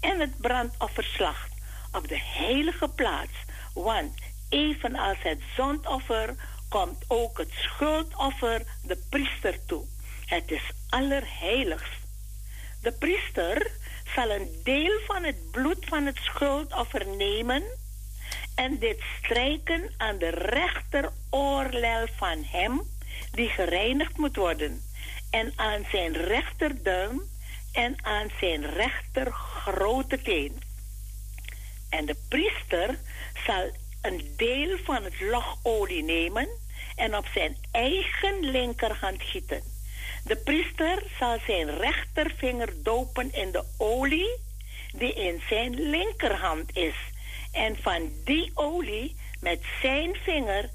en het brandoffer slacht, op de heilige plaats. Want evenals het zondoffer komt ook het schuldoffer de priester toe. Het is allerheiligst. De priester zal een deel van het bloed van het schuldoffer nemen en dit strijken aan de rechteroorlel van hem die gereinigd moet worden. en aan zijn rechterduim en aan zijn rechter grote teen. En de priester zal een deel van het logolie nemen en op zijn eigen linkerhand gieten. De priester zal zijn rechtervinger dopen in de olie die in zijn linkerhand is. En van die olie met zijn vinger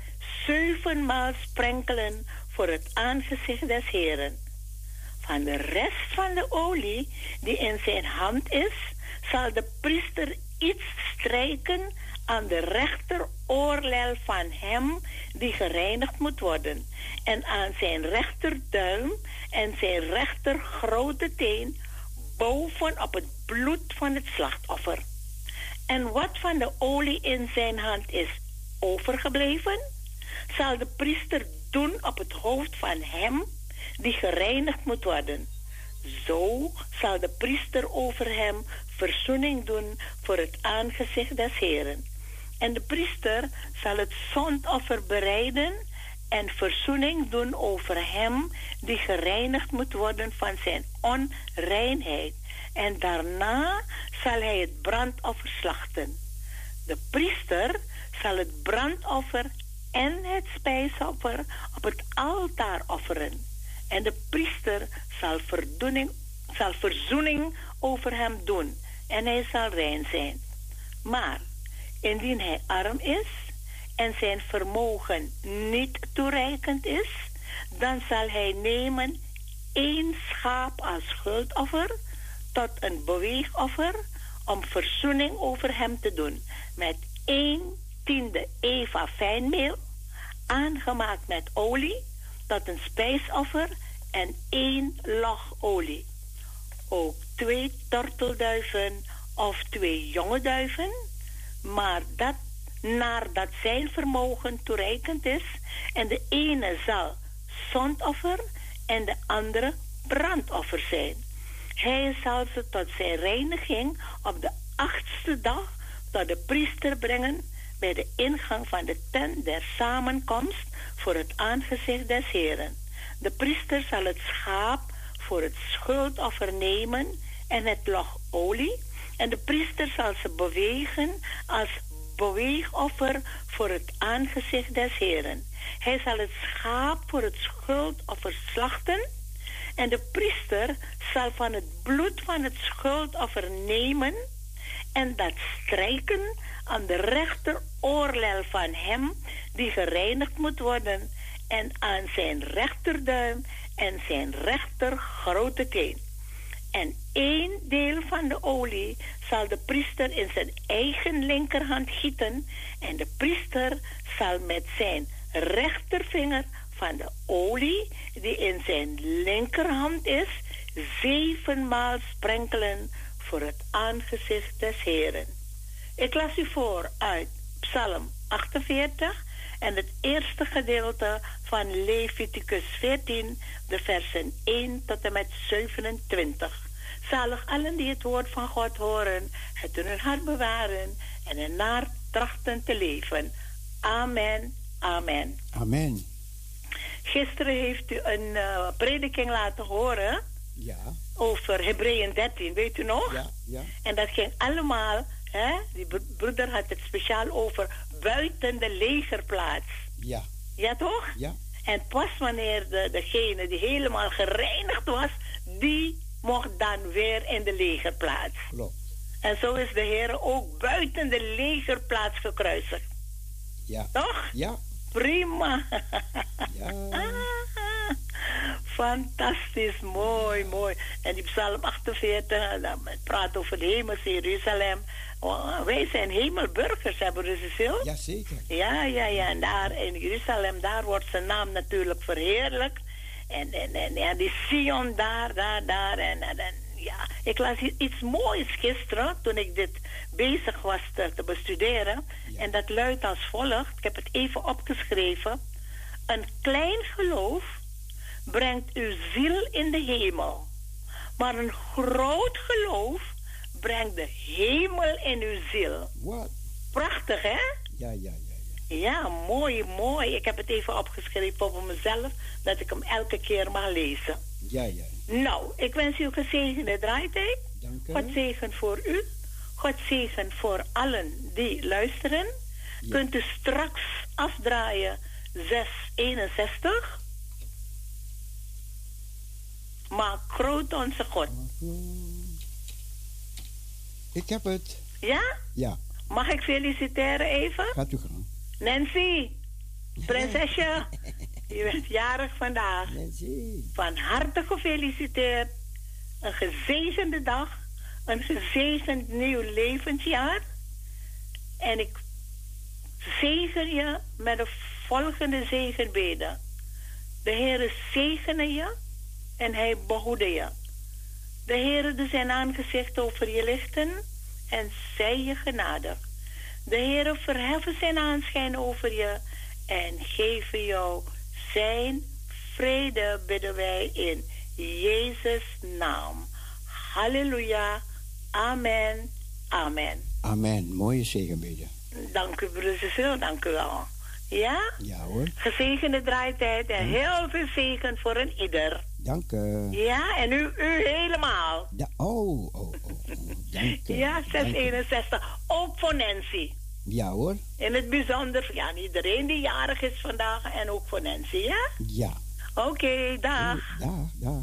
zevenmaal sprenkelen voor het aangezicht des Heren. Van de rest van de olie die in zijn hand is, zal de priester iets strijken aan de rechteroorlel van hem die gereinigd moet worden, en aan zijn rechterduim en zijn rechter grote teen boven op het bloed van het slachtoffer. En wat van de olie in zijn hand is overgebleven, zal de priester doen op het hoofd van hem die gereinigd moet worden. Zo zal de priester over hem verzoening doen voor het aangezicht des Heren. En de priester zal het zondoffer bereiden en verzoening doen over hem die gereinigd moet worden van zijn onreinheid. En daarna zal hij het brandoffer slachten. De priester zal het brandoffer en het spijsoffer op het altaar offeren. En de priester zal, verdoening, zal verzoening over hem doen en hij zal rein zijn. Maar indien hij arm is en zijn vermogen niet toereikend is, dan zal hij nemen één schaap als schuldoffer tot een beweegoffer om verzoening over hem te doen met één tiende eva fijnmeel, aangemaakt met olie, tot een spijsoffer en één log olie. Ook twee tortelduiven of twee jonge duiven, maar dat naardat zijn vermogen toereikend is, en de ene zal zondoffer en de andere brandoffer zijn. Hij zal ze tot zijn reiniging op de achtste dag tot de priester brengen bij de ingang van de tent der samenkomst voor het aangezicht des Heren. De priester zal het schaap voor het schuldoffer nemen en het log olie. En de priester zal ze bewegen als beweegoffer voor het aangezicht des Heren. Hij zal het schaap voor het schuldoffer slachten. En de priester zal van het bloed van het schuldoffer nemen en dat strijken aan de rechteroorlel van hem die gereinigd moet worden en aan zijn rechterduim en zijn rechter grote teen. En één deel van de olie zal de priester in zijn eigen linkerhand gieten en de priester zal met zijn rechtervinger van de olie die in zijn linkerhand is, zevenmaal sprenkelen voor het aangezicht des Heren. Ik las u voor uit Psalm 48 en het eerste gedeelte van Leviticus 14, de versen 1 tot en met 27. Zalig allen die het woord van God horen, het in hun hart bewaren en ernaar trachten te leven. Amen, amen. Amen. Gisteren heeft u een eh, prediking laten horen Ja, over Hebreeën 13, weet u nog? ja, ja. En dat ging allemaal, hè? die bro- broeder had het speciaal over buiten de legerplaats. Ja, Ja, toch? ja. En pas wanneer de, degene die helemaal gereinigd was, die mocht dan weer in de legerplaats. Klopt. En zo is de Heer ook buiten de legerplaats gekruisigd. Ja. Toch? Ja. Prima. Ja. Fantastisch, mooi, mooi. En die Psalm 48, dan praat over de hemelse Jeruzalem. Oh, wij zijn hemelburgers, hè, broeder Cecil? Jazeker. Ja, ja, ja. En daar in Jeruzalem, daar wordt zijn naam natuurlijk verheerlijkt. En, en, en ja, die Sion daar, daar, daar. En, en, en, ja, ik las iets moois gisteren toen ik dit bezig was te, te bestuderen. En dat luidt als volgt. Ik heb het even opgeschreven. Een klein geloof brengt uw ziel in de hemel. Maar een groot geloof brengt de hemel in uw ziel. Wat? Prachtig, hè? Ja, ja, ja. Ja, mooi, mooi. Ik heb het even opgeschreven voor mezelf, dat ik hem elke keer mag lezen. Ja, ja. Nou, ik wens u gezegende draaitijd. Dank u. God zegen voor u. God zegen voor allen die luisteren. Kunt u straks afdraaien 661. Maak groot onze God. Ik heb het. Ja? Ja, Mag ik feliciteren even? gaat u gang. Nancy, prinsesje, je bent jarig vandaag. Van harte gefeliciteerd. Een gezegende dag. Een gezegend nieuw levensjaar. En ik zegen je met de volgende zegenbeden. De Heere zegene je en hij behoede je. De Heere doet zijn aangezicht over je lichten en zij je genadig. De Heere verheffen zijn aanschijn over je en geven jou zijn vrede, bidden wij in Jezus' naam. Halleluja. Amen. Amen. Amen. Mooie zegenbeden. Dank u, broeder. Dank u wel. Ja? Ja hoor. Gezegende draaitijd en heel veel zegen voor een ieder. Dank u. Ja, en u, u helemaal. Da- oh, oh, oh, oh. Dank u. Ja, Dank u. 661. Ook voor Nancy. Ja hoor. In het bijzonder, ja, iedereen die jarig is vandaag en ook voor Nancy, ja? Ja. Oké, dag. Dag, dag.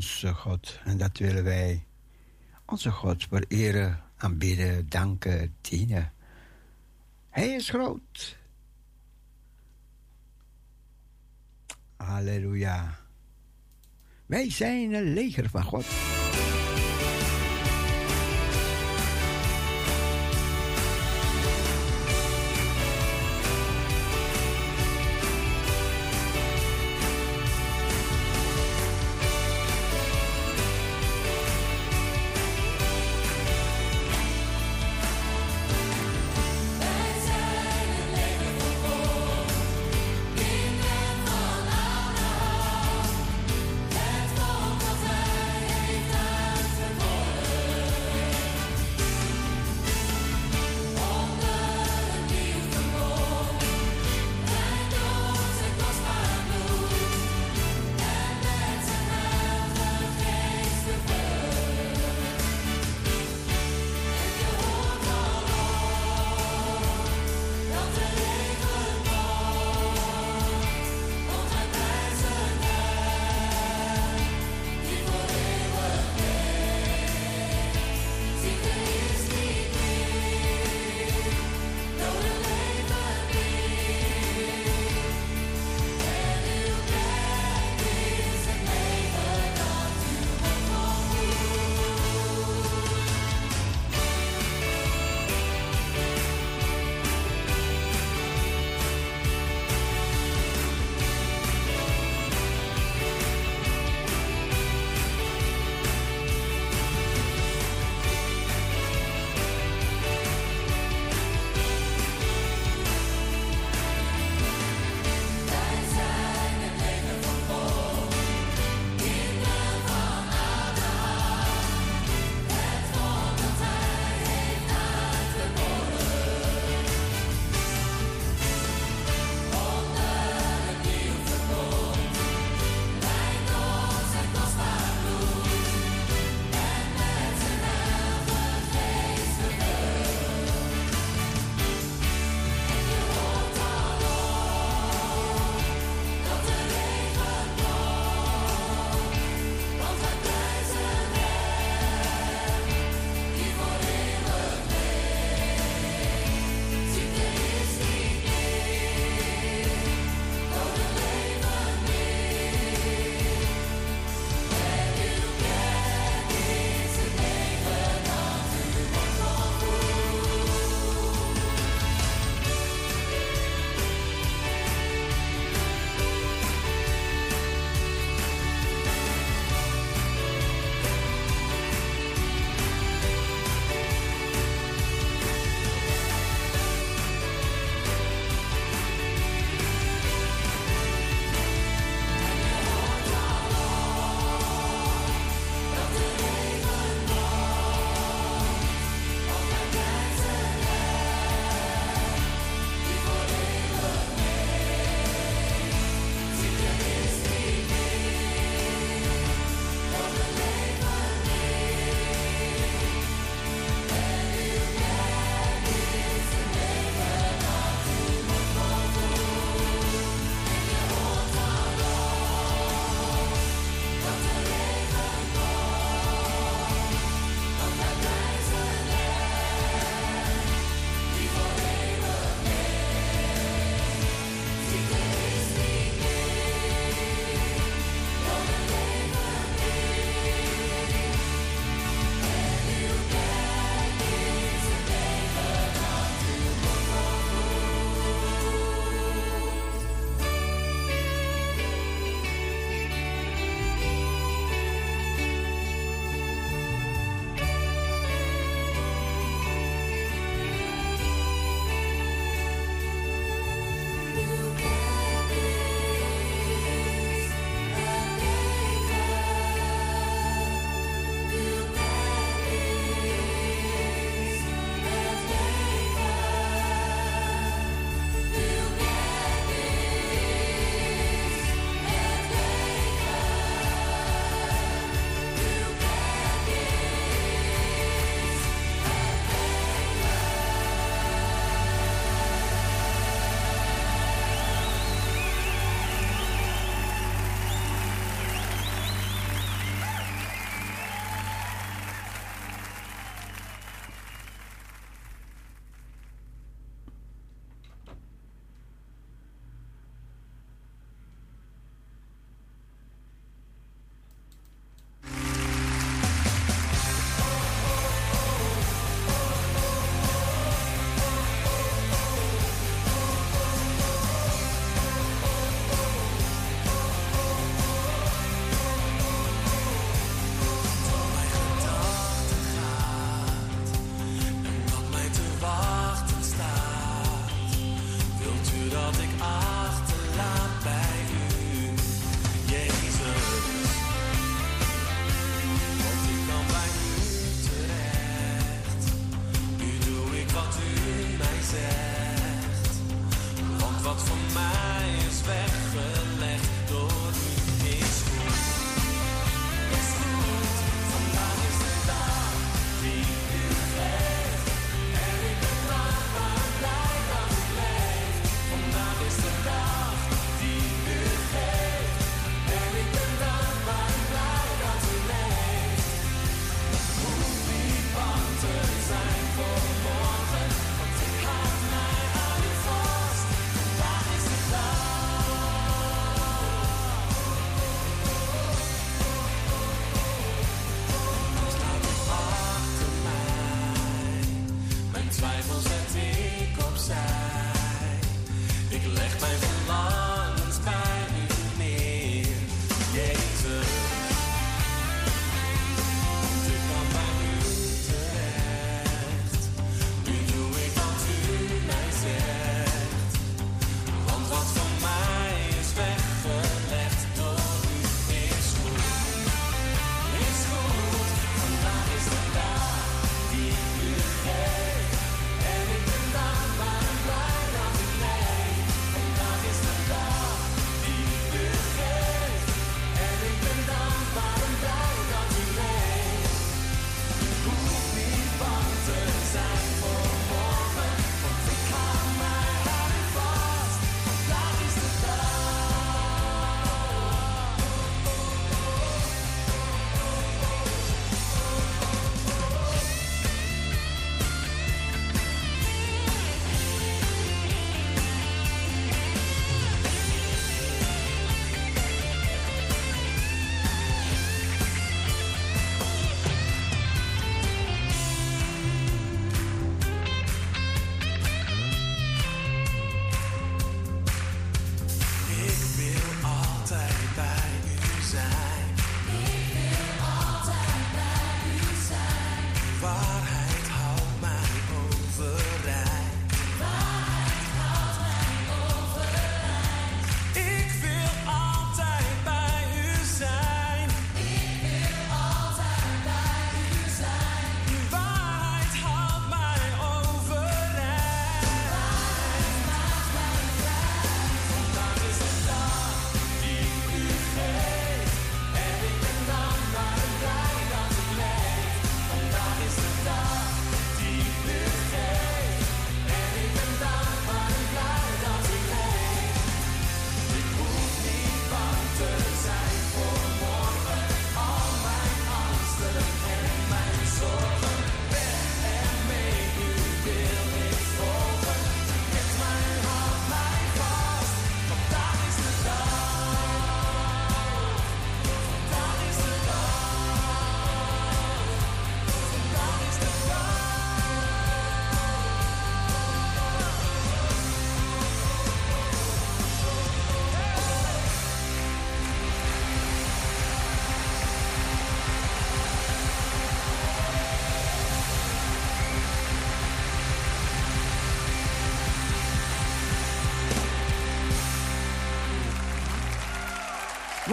Onze God. En dat willen wij onze God vereren, aanbidden, danken, dienen. Hij is groot. Halleluja. Wij zijn een leger van God.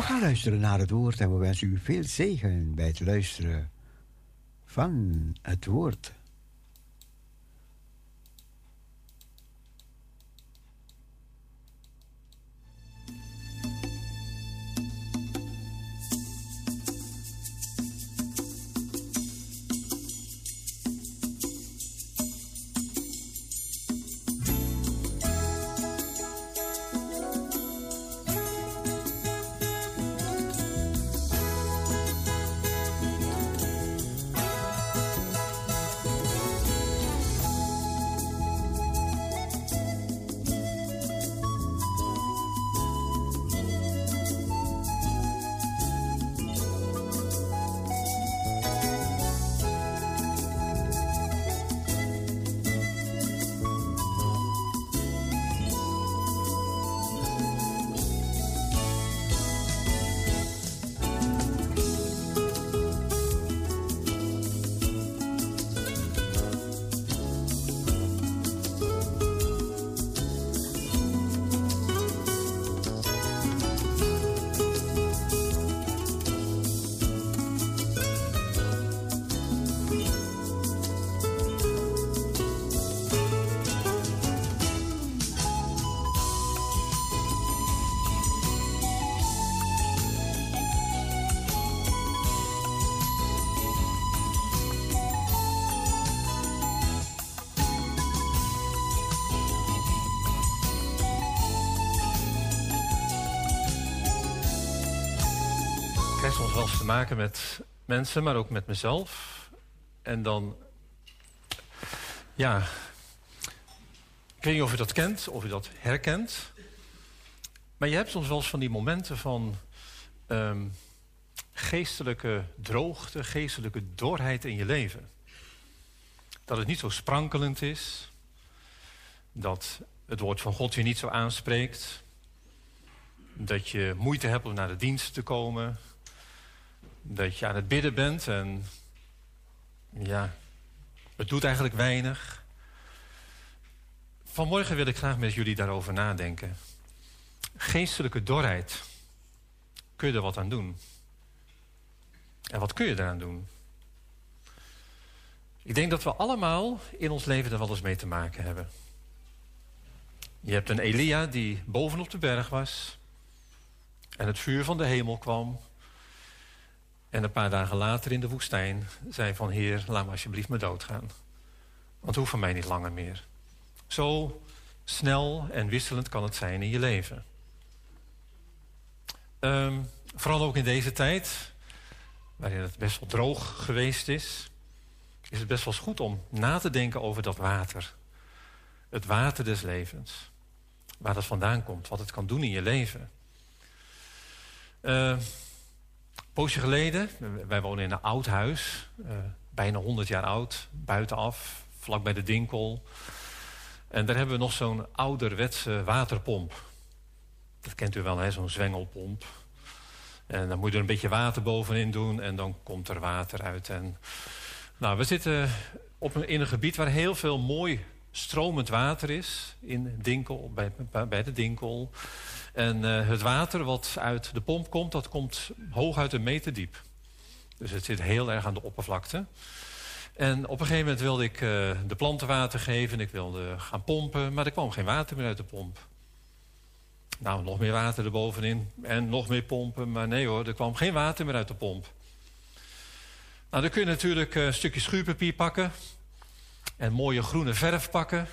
Gaan luisteren naar het woord en we wensen u veel zegen bij het luisteren van het woord. Met mensen, maar ook met mezelf. En dan, ja, ik weet niet of u dat kent, of u dat herkent. Maar je hebt soms wel eens van die momenten van ehm, geestelijke droogte, geestelijke dorheid in je leven. Dat het niet zo sprankelend is. Dat het woord van God je niet zo aanspreekt. Dat je moeite hebt om naar de dienst te komen. Dat je aan het bidden bent en ja, het doet eigenlijk weinig. Vanmorgen wil ik graag met jullie daarover nadenken. Geestelijke dorheid. Kun je er wat aan doen? En wat kun je eraan doen? Ik denk dat we allemaal in ons leven er wel eens mee te maken hebben. Je hebt een Elia die bovenop de berg was. En het vuur van de hemel kwam. En een paar dagen later in de woestijn zei van... Heer, laat me alsjeblieft me doodgaan. Want hoeft van mij niet langer meer. Zo snel en wisselend kan het zijn in je leven. Ehm, vooral ook in deze tijd, waarin het best wel droog geweest is... is het best wel eens goed om na te denken over dat water. Het water des levens. Waar dat vandaan komt, wat het kan doen in je leven. Uh, poosje geleden, wij wonen in een oud huis, uh, bijna 100 jaar oud, buitenaf, vlak bij de Dinkel. En daar hebben we nog zo'n ouderwetse waterpomp. Dat kent u wel, zo'n zwengelpomp. En dan moet je er een beetje water bovenin doen en dan komt er water uit. En, nou, we zitten op een, in een gebied waar heel veel mooi stromend water is. In Dinkel, bij, bij de Dinkel. En uh, het water wat uit de pomp komt, dat komt hooguit een meter diep. Dus het zit heel erg aan de oppervlakte. En op een gegeven moment wilde ik uh, de planten water geven. Ik wilde gaan pompen, maar er kwam geen water meer uit de pomp. Nou, nog meer water erbovenin en nog meer pompen. Maar nee hoor, er kwam geen water meer uit de pomp. Nou, dan kun je natuurlijk een stukje schuurpapier pakken. En mooie groene verf pakken.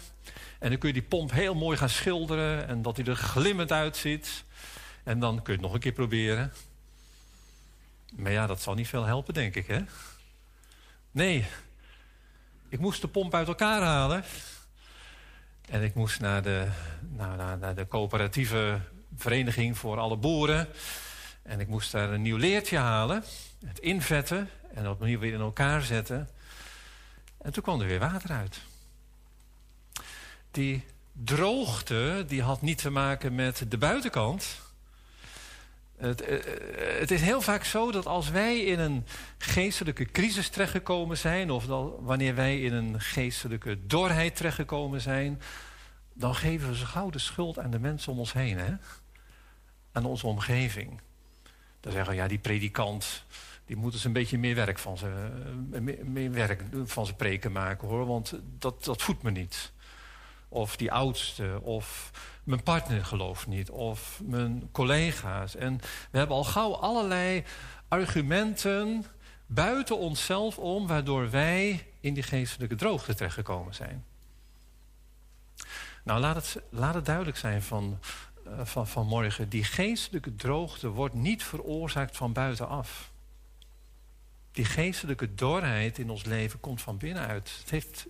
En dan kun je die pomp heel mooi gaan schilderen. En dat hij er glimmend uitziet. En dan kun je het nog een keer proberen. Maar ja, dat zal niet veel helpen, denk ik, hè? Nee. Ik moest de pomp uit elkaar halen. En ik moest naar de, naar, naar, de coöperatieve vereniging voor alle boeren. En ik moest daar een nieuw leertje halen. Het invetten en opnieuw weer in elkaar zetten. En toen kwam er weer water uit. Die droogte die had niet te maken met de buitenkant. Het, het, is heel vaak zo dat als wij in een geestelijke crisis terechtgekomen zijn... of wanneer wij in een geestelijke dorheid terechtgekomen zijn... dan geven we ze gauw de schuld aan de mensen om ons heen. Hè? Aan onze omgeving. Dan zeggen we, ja, die predikant, die moet eens een beetje meer werk van zijn, eh, meer werk van zijn preken maken hoor, want dat, dat voedt me niet. Of die oudste, of mijn partner gelooft niet, of mijn collega's. En we hebben al gauw allerlei argumenten buiten onszelf om, waardoor wij in die geestelijke droogte terechtgekomen zijn. Nou, laat het, laat het duidelijk zijn van, uh, van, van morgen. Die geestelijke droogte wordt niet veroorzaakt van buitenaf. Die geestelijke dorheid in ons leven komt van binnenuit. Het heeft,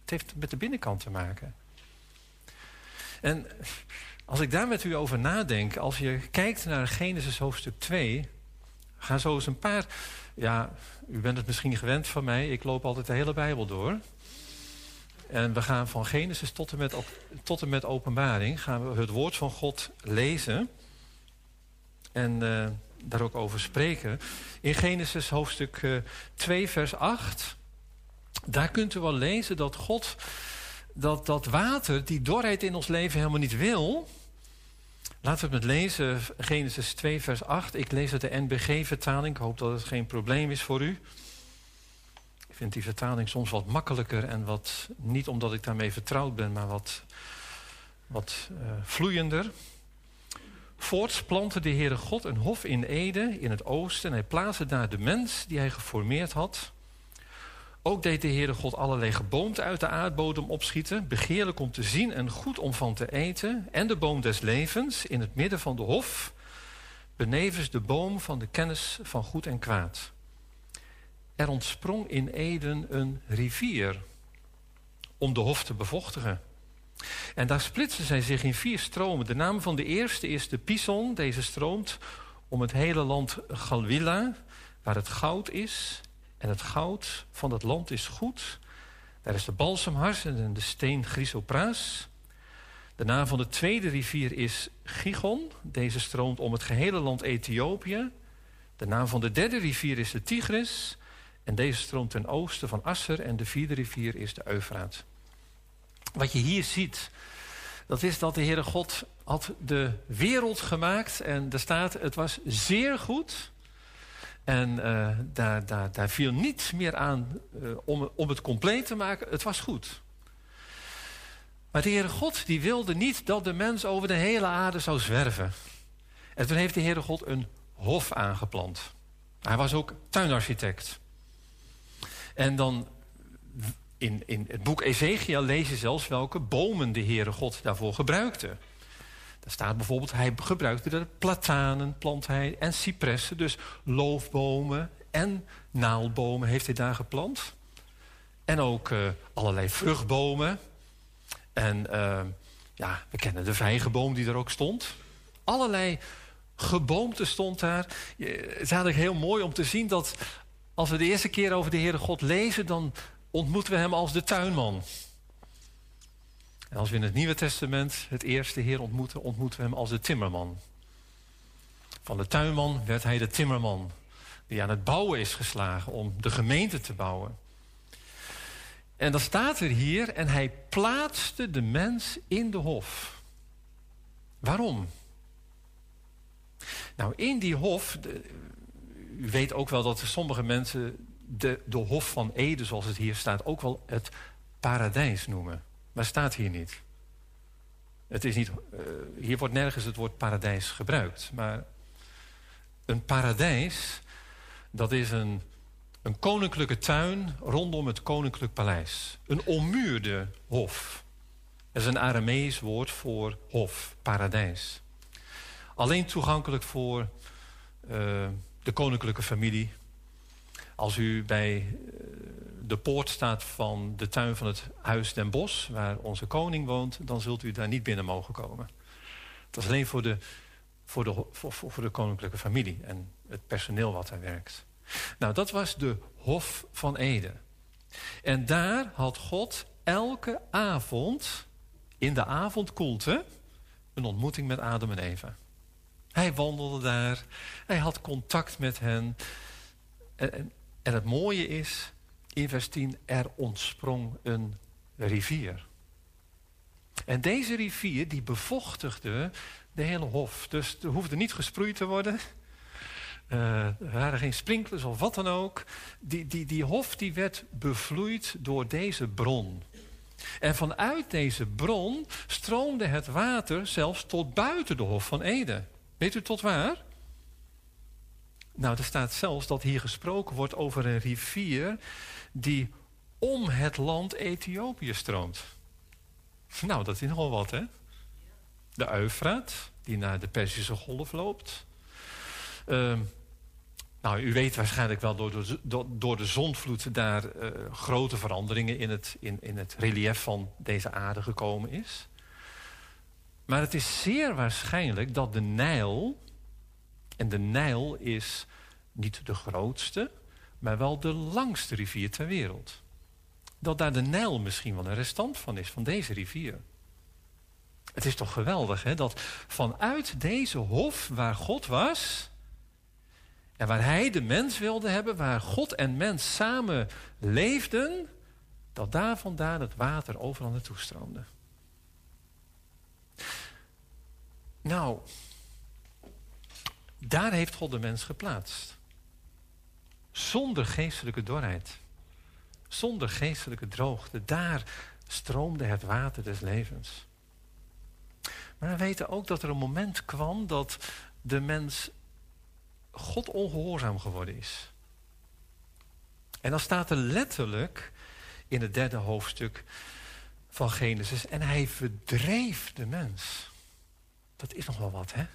het heeft met de binnenkant te maken. En als ik daar met u over nadenk, als je kijkt naar Genesis hoofdstuk 2, gaan zo eens een paar. Ja, u bent het misschien gewend van mij, ik loop altijd de hele Bijbel door. En we gaan van Genesis tot en met, tot en met openbaring gaan we het woord van God lezen. En uh, daar ook over spreken. In Genesis hoofdstuk uh, 2 vers 8. Daar kunt u wel lezen dat God dat, dat water, die dorheid in ons leven helemaal niet wil. Laten we het met lezen, Genesis 2 vers 8. Ik lees uit de NBG-vertaling. Ik hoop dat het geen probleem is voor u. Ik vind die vertaling soms wat makkelijker en wat, niet omdat ik daarmee vertrouwd ben, maar wat, wat uh, vloeiender. Voorts plantte de Heere God een hof in Ede, in het oosten, en hij plaatste daar de mens die hij geformeerd had. Ook deed de Heere God allerlei geboomte uit de aardbodem opschieten, begeerlijk om te zien en goed om van te eten, en de boom des levens in het midden van de hof, benevens de boom van de kennis van goed en kwaad. Er ontsprong in Eden een rivier om de hof te bevochtigen. En daar splitsen zij zich in vier stromen. De naam van de eerste is de Pison. Deze stroomt om het hele land Galwilla, waar het goud is. En het goud van het land is goed. Daar is de balsemhars en de steen Chrysopraas. De naam van de tweede rivier is Gigon. Deze stroomt om het gehele land Ethiopië. De naam van de derde rivier is de Tigris. En deze stroomt ten oosten van Asser. En de vierde rivier is de Eufraat. Wat je hier ziet, dat is dat de Heere God had de wereld gemaakt. En er staat, het was zeer goed. En uh, daar, daar, viel niets meer aan om, om het compleet te maken. Het was goed. Maar de Heere God die wilde niet dat de mens over de hele aarde zou zwerven. En toen heeft de Heere God een hof aangeplant. Hij was ook tuinarchitect. En dan in, in het boek Ezekiel lees je zelfs welke bomen de Heere God daarvoor gebruikte. Daar staat bijvoorbeeld, hij gebruikte de platanen, plant hij, en cipressen. Dus loofbomen en naaldbomen heeft hij daar geplant. En ook uh, allerlei vruchtbomen. En uh, ja, we kennen de vijgenboom die er ook stond. Allerlei geboomte stond daar. Het is eigenlijk heel mooi om te zien dat als we de eerste keer over de Heere God lezen... dan ontmoeten we hem als de tuinman. En als we in het Nieuwe Testament het eerste Heer ontmoeten, ontmoeten we hem als de timmerman. Van de tuinman werd hij de timmerman, die aan het bouwen is geslagen om de gemeente te bouwen. En dan staat er hier, en hij plaatste de mens in de hof. Waarom? Nou, in die hof, u weet ook wel dat sommige mensen de, de hof van Ede, zoals het hier staat, ook wel het paradijs noemen. Maar staat hier niet. Het is niet uh, hier wordt nergens het woord paradijs gebruikt. Maar een paradijs, dat is een, een koninklijke tuin rondom het koninklijk paleis. Een ommuurde hof. Dat is een Aramees woord voor hof, paradijs. Alleen toegankelijk voor uh, de koninklijke familie. Als u bij de poort staat van de tuin van het Huis Den Bosch... waar onze koning woont, dan zult u daar niet binnen mogen komen. Dat is alleen voor de, voor de, voor, voor de koninklijke familie en het personeel wat daar werkt. Nou, dat was de Hof van Ede. En daar had God elke avond, in de avondkoelte... een ontmoeting met Adam en Eva. Hij wandelde daar, hij had contact met hen... En, en, en het mooie is, in vers 10, er ontsprong een rivier. En deze rivier die bevochtigde de hele hof. Dus er hoefde niet gesproeid te worden. Eh, er waren geen sprinklers of wat dan ook. Die, die, die hof die werd bevloeid door deze bron. En vanuit deze bron stroomde het water zelfs tot buiten de Hof van Ede. Weet u tot waar? Nou, er staat zelfs dat hier gesproken wordt over een rivier die om het land Ethiopië stroomt. Nou, dat is nogal wat, hè? De Eufraat, die naar de Perzische Golf loopt. Ehm, nou, u weet waarschijnlijk wel door de, door, de zondvloed daar eh, grote veranderingen in het, in, in het relief van deze aarde gekomen is. Maar het is zeer waarschijnlijk dat de Nijl, en de Nijl is niet de grootste, maar wel de langste rivier ter wereld. Dat daar de Nijl misschien wel een restant van is, van deze rivier. Het is toch geweldig, hè? Dat vanuit deze hof waar God was, en waar hij de mens wilde hebben, waar God en mens samen leefden, dat daar vandaan het water overal naartoe stroomde. Nou, daar heeft God de mens geplaatst. Zonder geestelijke dorheid. Zonder geestelijke droogte. Daar stroomde het water des levens. Maar we weten ook dat er een moment kwam dat de mens God ongehoorzaam geworden is. En dan staat er letterlijk in het derde hoofdstuk van Genesis. En hij verdreef de mens. Dat is nog wel wat, hè?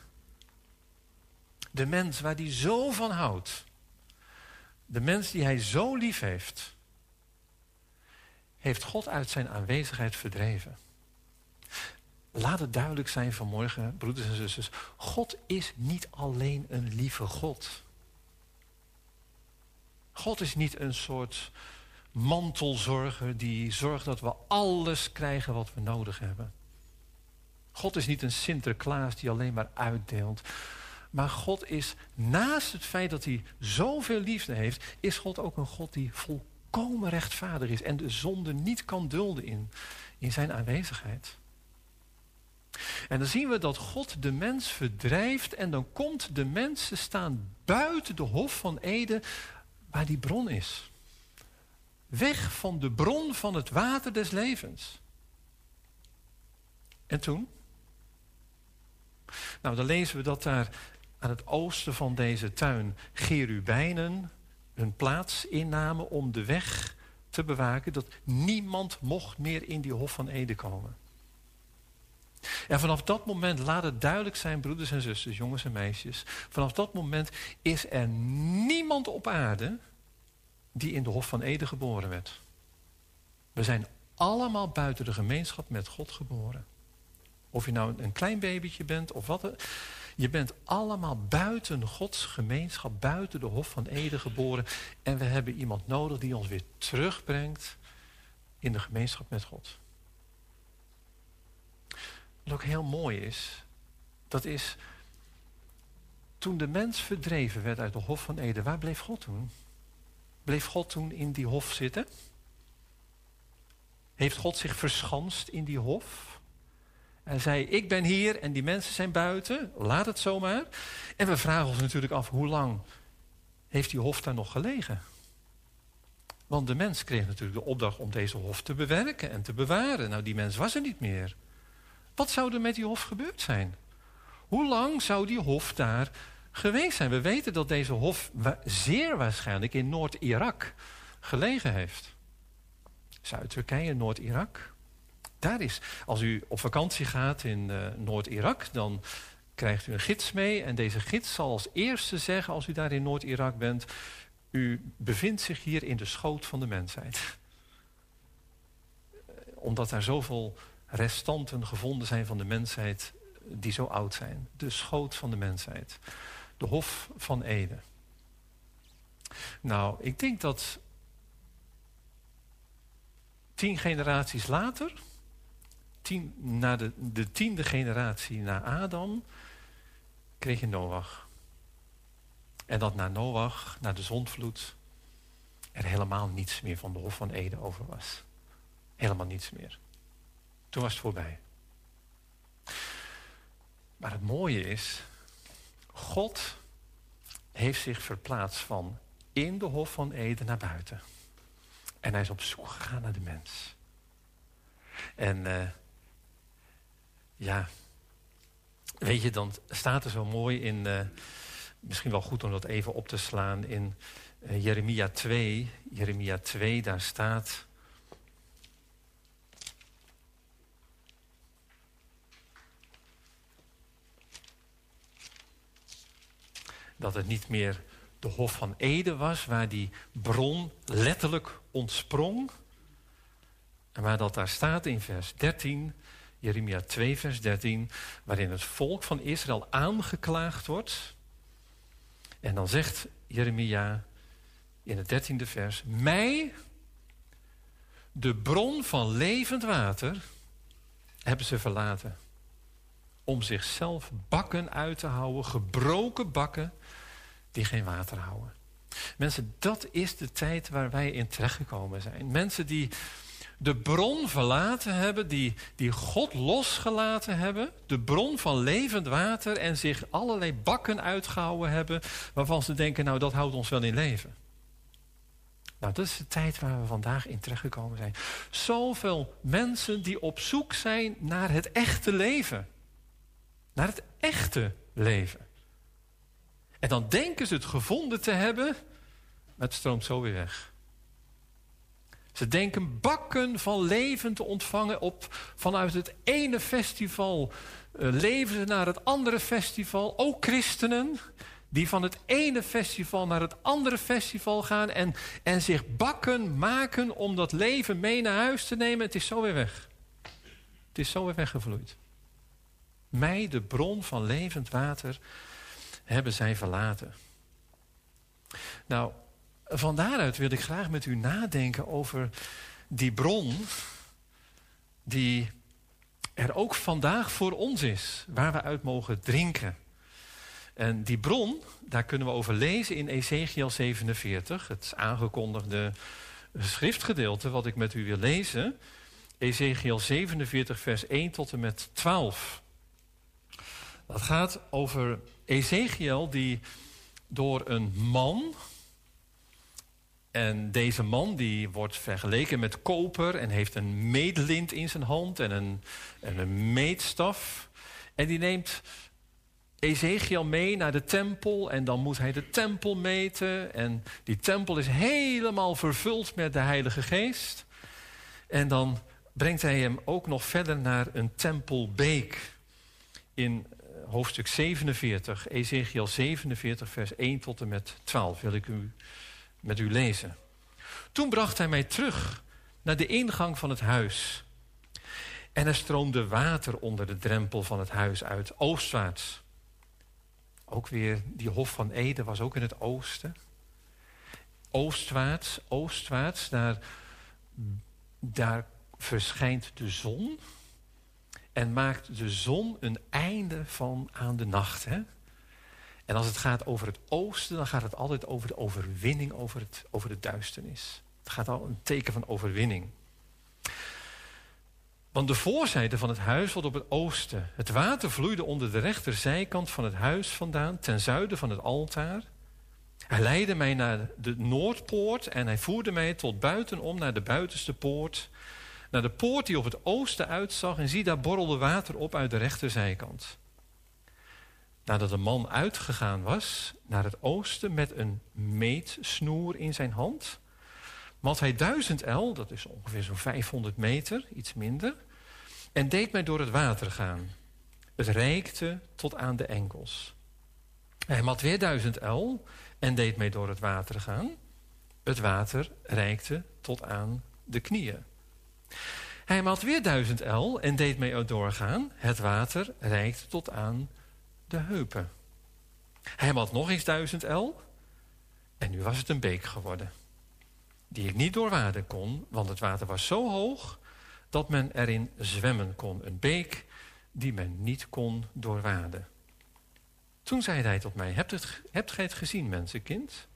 De mens waar hij zo van houdt. De mens die hij zo lief heeft. Heeft God uit zijn aanwezigheid verdreven. Laat het duidelijk zijn vanmorgen, broeders en zusters. God is niet alleen een lieve God. God is niet een soort mantelzorger die zorgt dat we alles krijgen wat we nodig hebben. God is niet een Sinterklaas die alleen maar uitdeelt. Maar God is, naast het feit dat hij zoveel liefde heeft, is God ook een God die volkomen rechtvaardig is en de zonde niet kan dulden in, in zijn aanwezigheid. En dan zien we dat God de mens verdrijft en dan komt de mens te staan buiten de hof van Eden waar die bron is. Weg van de bron van het water des levens. En toen? Nou, dan lezen we dat daar aan het oosten van deze tuin Gerubijnen hun plaats innamen om de weg te bewaken dat niemand mocht meer in die hof van Eden komen. En vanaf dat moment laat het duidelijk zijn, broeders en zusters, jongens en meisjes. Vanaf dat moment is er niemand op aarde die in de Hof van Eden geboren werd. We zijn allemaal buiten de gemeenschap met God geboren. Of je nou een klein babytje bent of wat. Je bent allemaal buiten Gods gemeenschap, buiten de Hof van Eden geboren. En we hebben iemand nodig die ons weer terugbrengt in de gemeenschap met God. Wat ook heel mooi is, dat is toen de mens verdreven werd uit de Hof van Eden, waar bleef God toen? Bleef God toen in die hof zitten? Heeft God zich verschanst in die hof? En zei, ik ben hier en die mensen zijn buiten, laat het zomaar. En we vragen ons natuurlijk af, hoe lang heeft die hof daar nog gelegen? Want de mens kreeg natuurlijk de opdracht om deze hof te bewerken en te bewaren. Nou, die mens was er niet meer. Wat zou er met die hof gebeurd zijn? Hoe lang zou die hof daar geweest zijn? We weten dat deze hof zeer waarschijnlijk in Noord-Irak gelegen heeft. Zuid-Turkije, Noord-Irak. Daar is, als u op vakantie gaat in uh, Noord-Irak, dan krijgt u een gids mee. En deze gids zal als eerste zeggen, als u daar in Noord-Irak bent, u bevindt zich hier in de schoot van de mensheid. Omdat daar zoveel restanten gevonden zijn van de mensheid die zo oud zijn. De schoot van de mensheid. De Hof van Ede. Nou, ik denk dat tien generaties later, na de, de tiende generatie na Adam, kreeg je Noach. En dat na Noach, na de zondvloed, er helemaal niets meer van de Hof van Ede over was. Helemaal niets meer. Toen was het voorbij. Maar het mooie is, God heeft zich verplaatst van in de Hof van Eden naar buiten. En hij is op zoek gegaan naar de mens. En eh, ja, weet je, dan staat er zo mooi in, eh, misschien wel goed om dat even op te slaan, in eh, Jeremia 2. Jeremia 2, daar staat. Dat het niet meer de Hof van Eden was, waar die bron letterlijk ontsprong. En waar dat daar staat in vers 13, Jeremia 2, vers 13, waarin het volk van Israël aangeklaagd wordt. En dan zegt Jeremia in het dertiende vers, mij, de bron van levend water, hebben ze verlaten. Om zichzelf bakken uit te houden, gebroken bakken die geen water houden. Mensen, dat is de tijd waar wij in terechtgekomen zijn. Mensen die de bron verlaten hebben, die, die God losgelaten hebben, de bron van levend water en zich allerlei bakken uitgehouden hebben waarvan ze denken, nou dat houdt ons wel in leven. Nou, dat is de tijd waar we vandaag in terechtgekomen zijn. Zoveel mensen die op zoek zijn naar het echte leven. Naar het echte leven. En dan denken ze het gevonden te hebben, maar het stroomt zo weer weg. Ze denken bakken van leven te ontvangen op, vanuit het ene festival. Uh, leven ze naar het andere festival. Ook christenen die van het ene festival naar het andere festival gaan en, en zich bakken maken om dat leven mee naar huis te nemen. Het is zo weer weg. Het is zo weer weggevloeid. Mij, de bron van levend water, hebben zij verlaten. Nou, van daaruit wil ik graag met u nadenken over die bron die er ook vandaag voor ons is, waar we uit mogen drinken. En die bron, daar kunnen we over lezen in Ezekiel 47, het aangekondigde schriftgedeelte wat ik met u wil lezen. Ezekiel 47, vers 1 tot en met 12. Dat gaat over Ezekiel die door een man, en deze man die wordt vergeleken met koper en heeft een meetlint in zijn hand en een, en een meetstaf. En die neemt Ezekiel mee naar de tempel en dan moet hij de tempel meten. En die tempel is helemaal vervuld met de Heilige Geest. En dan brengt hij hem ook nog verder naar een tempelbeek. In hoofdstuk 47, Ezekiel 47, vers 1 tot en met 12 wil ik u, met u lezen. Toen bracht hij mij terug naar de ingang van het huis. En er stroomde water onder de drempel van het huis uit, oostwaarts. Ook weer, die Hof van Eden was ook in het oosten. Oostwaarts, oostwaarts, daar, daar verschijnt de zon. En maakt de zon een einde van aan de nacht. Hè? En als het gaat over het oosten, dan gaat het altijd over de overwinning over, het, over de duisternis. Het gaat al een teken van overwinning. Want de voorzijde van het huis was op het oosten. Het water vloeide onder de rechterzijkant van het huis vandaan, ten zuiden van het altaar. Hij leidde mij naar de Noordpoort en hij voerde mij tot buitenom naar de buitenste poort. Naar de poort die op het oosten uitzag en zie, daar borrelde water op uit de rechterzijkant. Nadat de man uitgegaan was naar het oosten met een meetsnoer in zijn hand, mat hij duizend el, dat is ongeveer zo'n 500 meter, iets minder, en deed mij door het water gaan. Het reikte tot aan de enkels. Hij mat weer duizend el en deed mij door het water gaan. Het water reikte tot aan de knieën. Hij mat weer duizend el en deed mij doorgaan. Het water reikte tot aan de heupen. Hij mat nog eens duizend el en nu was het een beek geworden. Die ik niet doorwaden kon, want het water was zo hoog dat men erin zwemmen kon. Een beek die men niet kon doorwaden. Toen zei hij tot mij, hebt, het, hebt gij het gezien, mensenkind?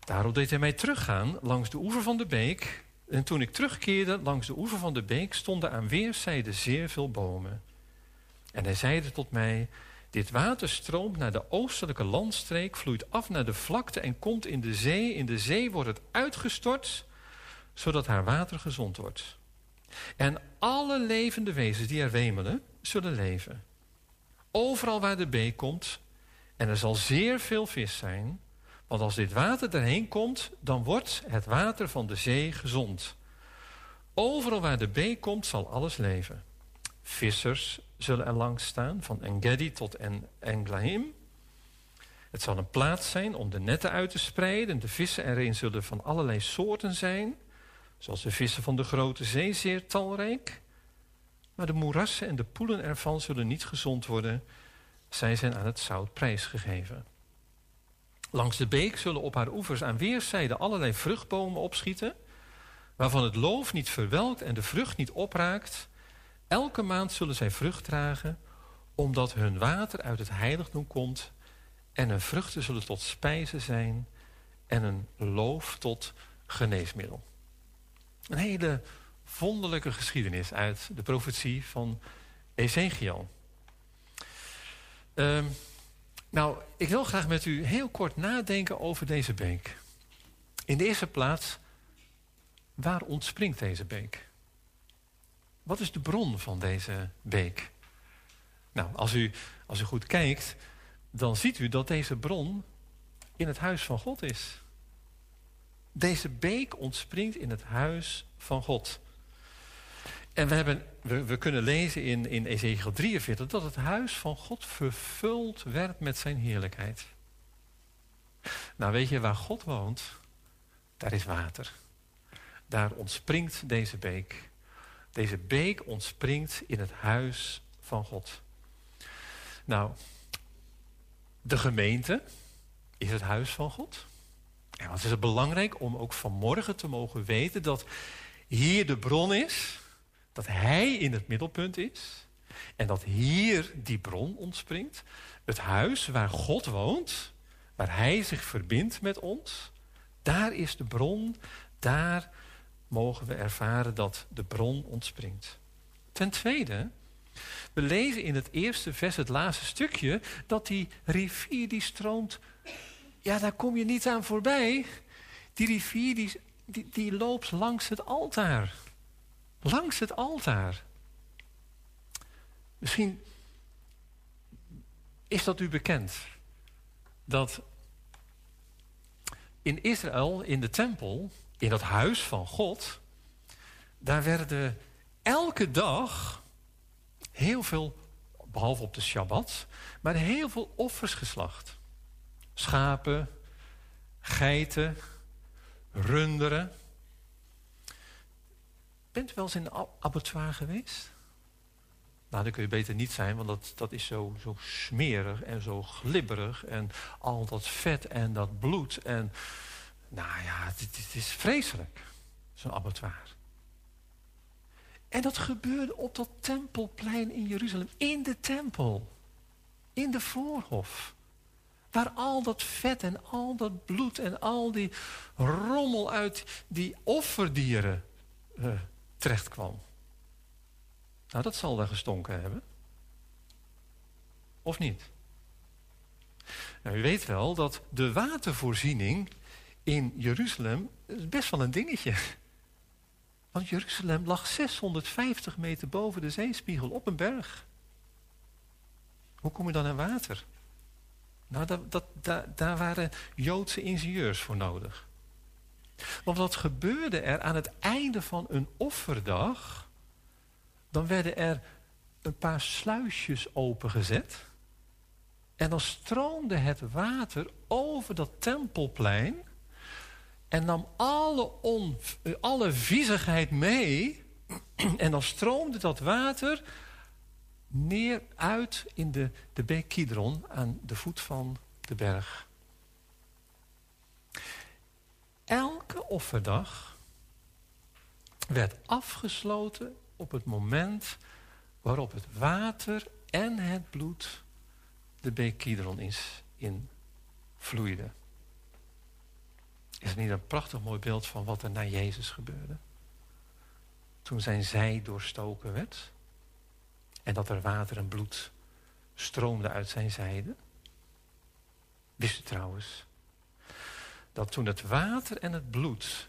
Daarop deed hij mij teruggaan langs de oever van de beek. En toen ik terugkeerde langs de oever van de beek... stonden aan weerszijden zeer veel bomen. En hij zeide tot mij, Dit water stroomt naar de oostelijke landstreek, vloeit af naar de vlakte en komt in de zee. In de zee wordt het uitgestort, zodat haar water gezond wordt. En alle levende wezens die er wemelen, zullen leven. Overal waar de beek komt, en er zal zeer veel vis zijn, want als dit water erheen komt, dan wordt het water van de zee gezond. Overal waar de beek komt, zal alles leven. Vissers zullen er langs staan, van Engedi tot en Englaim. Het zal een plaats zijn om de netten uit te spreiden. De vissen erin zullen van allerlei soorten zijn, zoals de vissen van de grote zee, zeer talrijk. Maar de moerassen en de poelen ervan zullen niet gezond worden. Zij zijn aan het zout prijsgegeven. Langs de beek zullen op haar oevers aan weerszijden allerlei vruchtbomen opschieten, waarvan het loof niet verwelkt en de vrucht niet opraakt. Elke maand zullen zij vrucht dragen, omdat hun water uit het heiligdom komt en hun vruchten zullen tot spijze zijn en een loof tot geneesmiddel. Een hele wonderlijke geschiedenis uit de profetie van Ezekiel. Ehm, nou, ik wil graag met u heel kort nadenken over deze beek. In de eerste plaats, waar ontspringt deze beek? Wat is de bron van deze beek? Nou, als u, als u goed kijkt, dan ziet u dat deze bron in het huis van God is. Deze beek ontspringt in het huis van God. En we, hebben, we, we kunnen lezen in, in Ezekiel 43 dat het huis van God vervuld werd met zijn heerlijkheid. Nou, weet je waar God woont? Daar is water. Daar ontspringt deze beek. Deze beek ontspringt in het huis van God. Nou, de gemeente is het huis van God. En wat is het belangrijk om ook vanmorgen te mogen weten dat hier de bron is, dat Hij in het middelpunt is en dat hier die bron ontspringt. Het huis waar God woont, waar Hij zich verbindt met ons, daar is de bron, daar mogen we ervaren dat de bron ontspringt. Ten tweede, we lezen in het eerste vers, het laatste stukje, dat die rivier die stroomt, ja daar kom je niet aan voorbij. Die rivier die, die, die loopt langs het altaar. Langs het altaar. Misschien is dat u bekend. Dat in Israël, in de tempel, in dat huis van God, daar werden elke dag heel veel, behalve op de Shabbat, maar heel veel offers geslacht. Schapen, geiten, runderen. Bent u wel eens in een abattoir geweest? Nou, dat kun je beter niet zijn, want dat, dat is zo, zo smerig en zo glibberig. En al dat vet en dat bloed. En nou ja, het, is vreselijk, zo'n abattoir. En dat gebeurde op dat tempelplein in Jeruzalem. In de tempel. In de voorhof. Waar al dat vet en al dat bloed en al die rommel uit die offerdieren uh, terecht kwam. Nou, dat zal wel gestonken hebben. Of niet? Nou, u weet wel dat de watervoorziening in Jeruzalem is best wel een dingetje. Want Jeruzalem lag 650 meter boven de zeespiegel op een berg. Hoe kom je dan aan water? Nou, dat, dat, daar, daar waren Joodse ingenieurs voor nodig. Want wat gebeurde er aan het einde van een offerdag? Dan werden er een paar sluisjes opengezet. En dan stroomde het water over dat tempelplein. En nam alle, on, alle viezigheid mee. En dan stroomde dat water neer uit in de, de beek Kidron aan de voet van de berg. Elke offerdag werd afgesloten op het moment waarop het water en het bloed de beek Kidron in. Is niet een prachtig mooi beeld van wat er na Jezus gebeurde? Toen zijn zij doorstoken werd en dat er water en bloed stroomde uit zijn zijde. Wist u trouwens dat toen het water en het bloed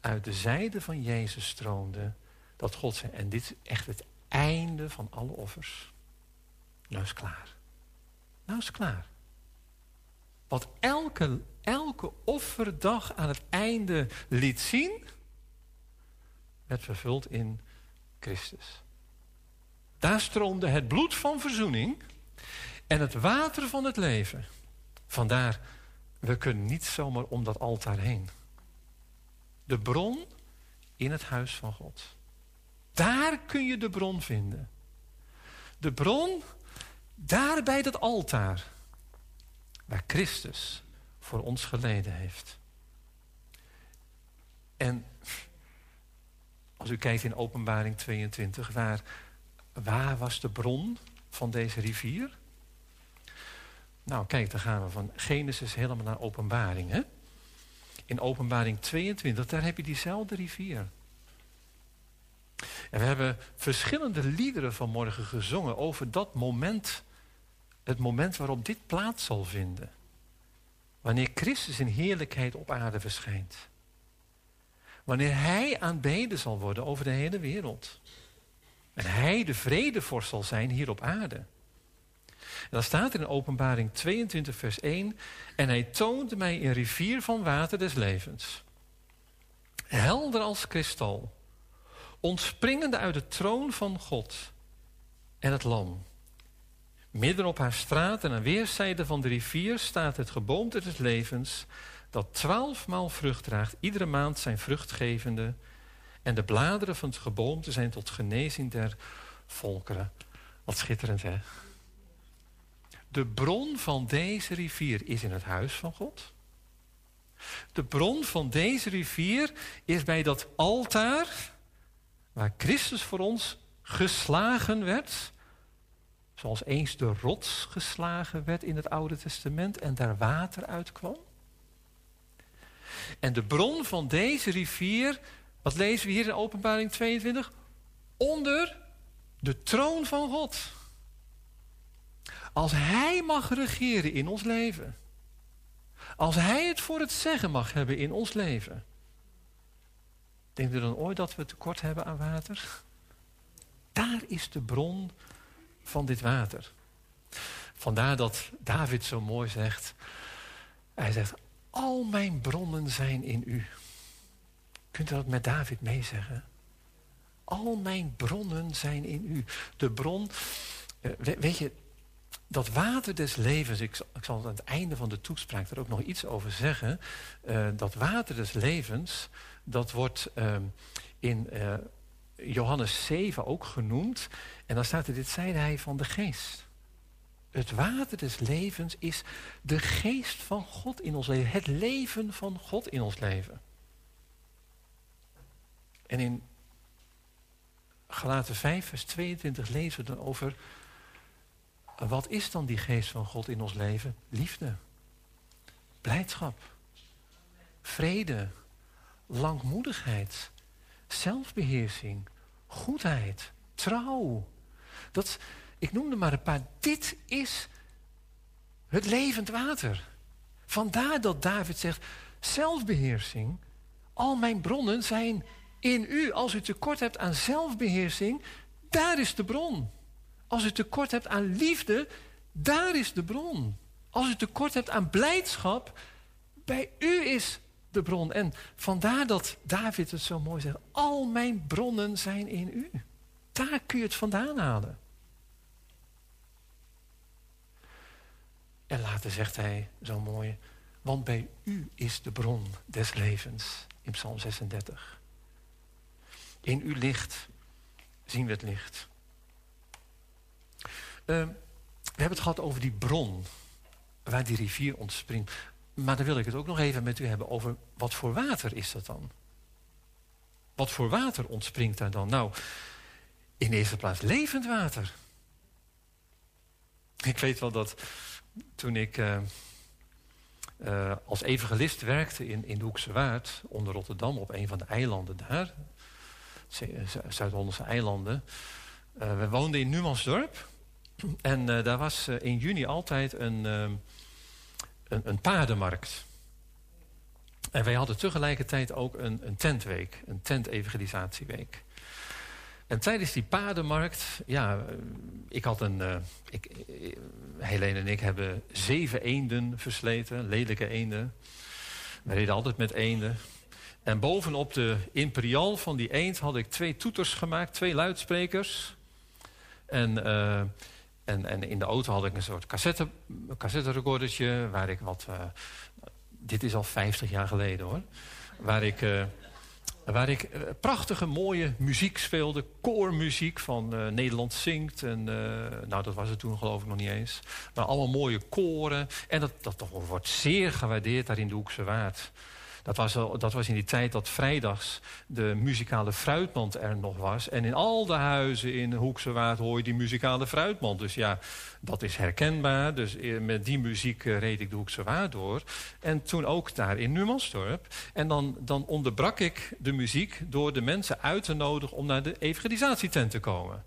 uit de zijde van Jezus stroomde, dat God zei, en dit is echt het einde van alle offers. Nou is klaar. Nou is klaar. Wat elke, elke offerdag aan het einde liet zien, werd vervuld in Christus. Daar stroomde het bloed van verzoening en het water van het leven. Vandaar, we kunnen niet zomaar om dat altaar heen. De bron in het huis van God. Daar kun je de bron vinden. De bron daar bij dat altaar. Waar Christus voor ons geleden heeft. En als u kijkt in openbaring 22, waar, waar was de bron van deze rivier? Nou, kijk, dan gaan we van Genesis helemaal naar openbaring. Hè? In openbaring 22, daar heb je diezelfde rivier. En we hebben verschillende liederen vanmorgen gezongen over dat moment. Het moment waarop dit plaats zal vinden. Wanneer Christus in heerlijkheid op aarde verschijnt. Wanneer Hij aanbeden zal worden over de hele wereld. En Hij de vredevorst zal zijn hier op aarde. En dan staat er in openbaring 22 vers 1. En Hij toonde mij een rivier van water des levens. Helder als kristal. Ontspringende uit de troon van God en het lam. Midden op haar straat en aan weerszijden van de rivier staat het geboomte des levens, dat twaalfmaal vrucht draagt, iedere maand zijn vruchtgevende. En de bladeren van het geboomte zijn tot genezing der volkeren. Wat schitterend, hè? De bron van deze rivier is in het huis van God. De bron van deze rivier is bij dat altaar waar Christus voor ons geslagen werd. Zoals eens de rots geslagen werd in het Oude Testament en daar water uitkwam. En de bron van deze rivier, wat lezen we hier in Openbaring 22? Onder de troon van God. Als Hij mag regeren in ons leven. Als Hij het voor het zeggen mag hebben in ons leven. Denkt u dan ooit dat we tekort hebben aan water? Daar is de bron van dit water. Vandaar dat David zo mooi zegt. Hij zegt, al mijn bronnen zijn in u. Kunt u dat met David meezeggen? Al mijn bronnen zijn in u. De bron, eh, we- weet je, dat water des levens, ik, zal- ik zal aan het einde van de toespraak er ook nog iets over zeggen. Eh, dat water des levens, dat wordt ehm, in eh, Johannes 7 ook genoemd. En dan staat er, dit zeide hij van de geest. Het water des levens is de geest van God in ons leven. Het leven van God in ons leven. En in Galaten 5, vers 22 lezen we dan over... Wat is dan die geest van God in ons leven? Liefde, blijdschap, vrede, langmoedigheid, zelfbeheersing, goedheid, trouw. Dat, ik noemde maar een paar. Dit is het levend water. Vandaar dat David zegt, zelfbeheersing, al mijn bronnen zijn in u. Als u tekort hebt aan zelfbeheersing, daar is de bron. Als u tekort hebt aan liefde, daar is de bron. Als u tekort hebt aan blijdschap, bij u is de bron. En vandaar dat David het zo mooi zegt, al mijn bronnen zijn in u. Daar kun je het vandaan halen. En later zegt hij zo mooi, want bij u is de bron des levens in Psalm 36. In uw licht zien we het licht. Uh, we hebben het gehad over die bron, waar die rivier ontspringt. Maar dan wil ik het ook nog even met u hebben over wat voor water is dat dan? Wat voor water ontspringt daar dan? Nou, in de eerste plaats levend water. Ik weet wel dat toen ik uh, uh, als evangelist werkte in, in de Hoekse Waard, onder Rotterdam, op een van de eilanden daar, Zuid-Hollandse eilanden. Uh, we woonden in Numansdorp. En eh, daar was eh, in juni altijd een, ehm, een, een paardenmarkt. En wij hadden tegelijkertijd ook een, een tentweek, een tent-evangelisatieweek. En tijdens die paardenmarkt, ja, eh, ik had een. eh, ik, eh, Helene en ik hebben zeven eenden versleten, lelijke eenden. We reden altijd met eenden. En bovenop de imperial van die eend had ik twee toeters gemaakt, twee luidsprekers. En, en, en in de auto had ik een soort cassette, cassette waar ik wat. eh, dit is al 50 jaar geleden hoor. Waar ik. eh, Waar ik eh, prachtige, mooie muziek speelde. Koormuziek van Nederland Zingt. En, nou, dat was het toen geloof ik nog niet eens. Maar allemaal mooie koren. En dat, dat wordt zeer gewaardeerd daar in de Hoekse Waard. Dat was, dat was in die tijd dat vrijdags de muzikale fruitmand er nog was. En in al de huizen in Hoekse Waard hoor je die muzikale fruitmand. Dus ja, dat is herkenbaar. Dus eh, met die muziek eh, reed ik de Hoekse Waard door. En toen ook daar in Numansdorp. En dan, dan onderbrak ik de muziek door de mensen uit te nodigen om naar de evangelisatietent te komen.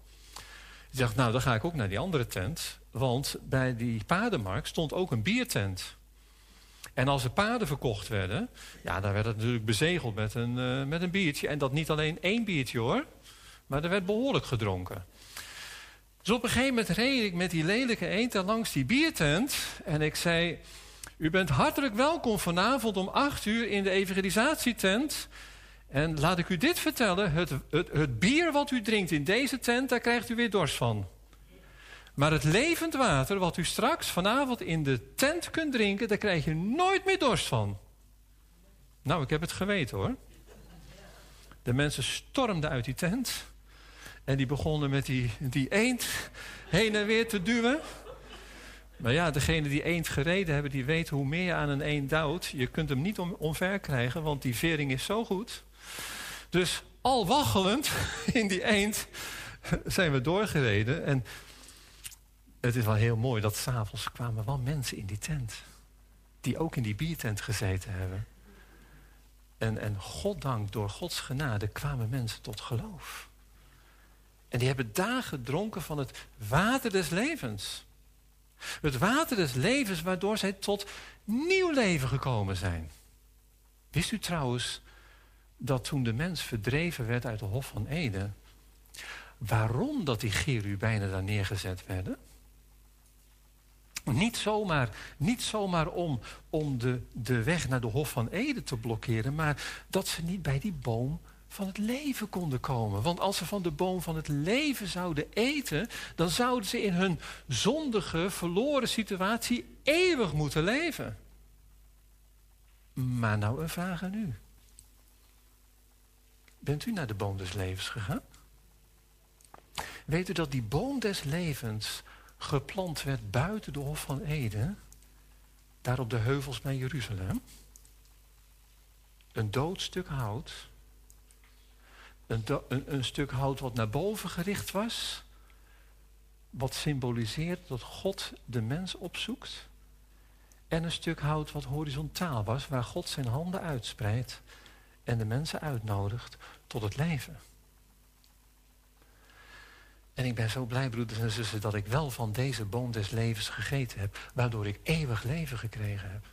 Ik dacht, nou, dan ga ik ook naar die andere tent. Want bij die paardenmarkt stond ook een biertent. En als er paarden verkocht werden, ja, dan werd het natuurlijk bezegeld met een, eh, met een biertje. En dat niet alleen één biertje hoor, maar er werd behoorlijk gedronken. Dus op een gegeven moment reed ik met die lelijke daar langs die biertent. En ik zei, u bent hartelijk welkom vanavond om acht uur in de evangelisatietent. En laat ik u dit vertellen, het, het, het bier wat u drinkt in deze tent, daar krijgt u weer dorst van. Maar het levend water wat u straks vanavond in de tent kunt drinken, daar krijg je nooit meer dorst van. Nou, ik heb het geweten hoor. De mensen stormden uit die tent. En die begonnen met die, die eend heen en weer te duwen. Maar ja, degene die eend gereden hebben, die weten hoe meer je aan een eend duwt. Je kunt hem niet om, omver krijgen, want die vering is zo goed. Dus al waggelend in die eend zijn we doorgereden. En het is wel heel mooi dat s'avonds kwamen wel mensen in die tent. Die ook in die biertent gezeten hebben. En, en goddank, door Gods genade kwamen mensen tot geloof. En die hebben daar gedronken van het water des levens. Het water des levens waardoor zij tot nieuw leven gekomen zijn. Wist u trouwens dat toen de mens verdreven werd uit de Hof van Eden... waarom dat die cherubijnen daar neergezet werden? Niet zomaar, niet zomaar om, om de, de weg naar de Hof van Eden te blokkeren... maar dat ze niet bij die boom van het leven konden komen. Want als ze van de boom van het leven zouden eten... dan zouden ze in hun zondige, verloren situatie eeuwig moeten leven. Maar nou een vraag aan u. Bent u naar de boom des levens gegaan? Weet u dat die boom des levens geplant werd buiten de Hof van Eden? Daar op de heuvels bij Jeruzalem? Een dood stuk hout een, een, een, stuk hout wat naar boven gericht was. Wat symboliseert dat God de mens opzoekt. En een stuk hout wat horizontaal was, waar God zijn handen uitspreidt en de mensen uitnodigt tot het leven. En ik ben zo blij, broeders en zussen, dat ik wel van deze boom des levens gegeten heb, waardoor ik eeuwig leven gekregen heb.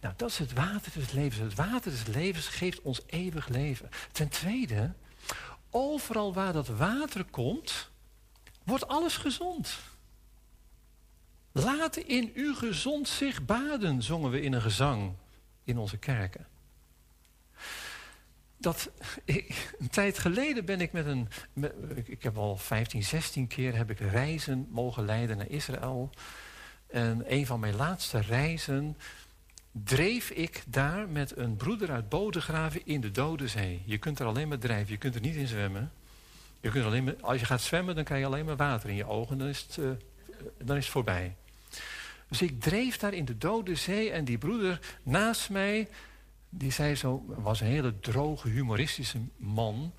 Nou, dat is het water des levens. Het water des levens geeft ons eeuwig leven. Ten tweede, overal waar dat water komt, wordt alles gezond. Laten in u gezond zich baden, zongen we in een gezang in onze kerken. Dat, een tijd geleden ben ik met een, ik heb al 15, 16 keer heb ik reizen mogen leiden naar Israël. En een van mijn laatste reizen dreef ik daar met een broeder uit Bodegraven in de Dode Zee. Je kunt er alleen maar drijven, je kunt er niet in zwemmen. Je kunt alleen maar, als je gaat zwemmen, dan krijg je alleen maar water in je ogen. Dan is het, uh, dan is het voorbij. Dus ik dreef daar in de Dode Zee en die broeder naast mij, die zei zo, was een hele droge, humoristische man.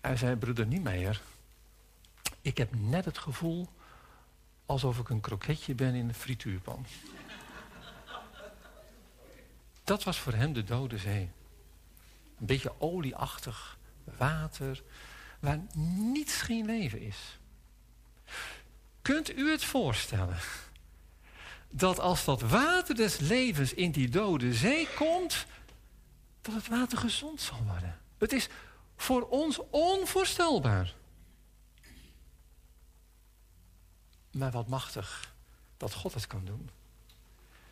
Hij zei, broeder Niemeyer, ik heb net het gevoel alsof ik een kroketje ben in een frituurpan. Dat was voor hem de Dode Zee. Een beetje olieachtig water, waar niets geen leven is. Kunt u het voorstellen dat als dat water des levens in die dode zee komt, dat het water gezond zal worden? Het is voor ons onvoorstelbaar. Maar wat machtig dat God het kan doen.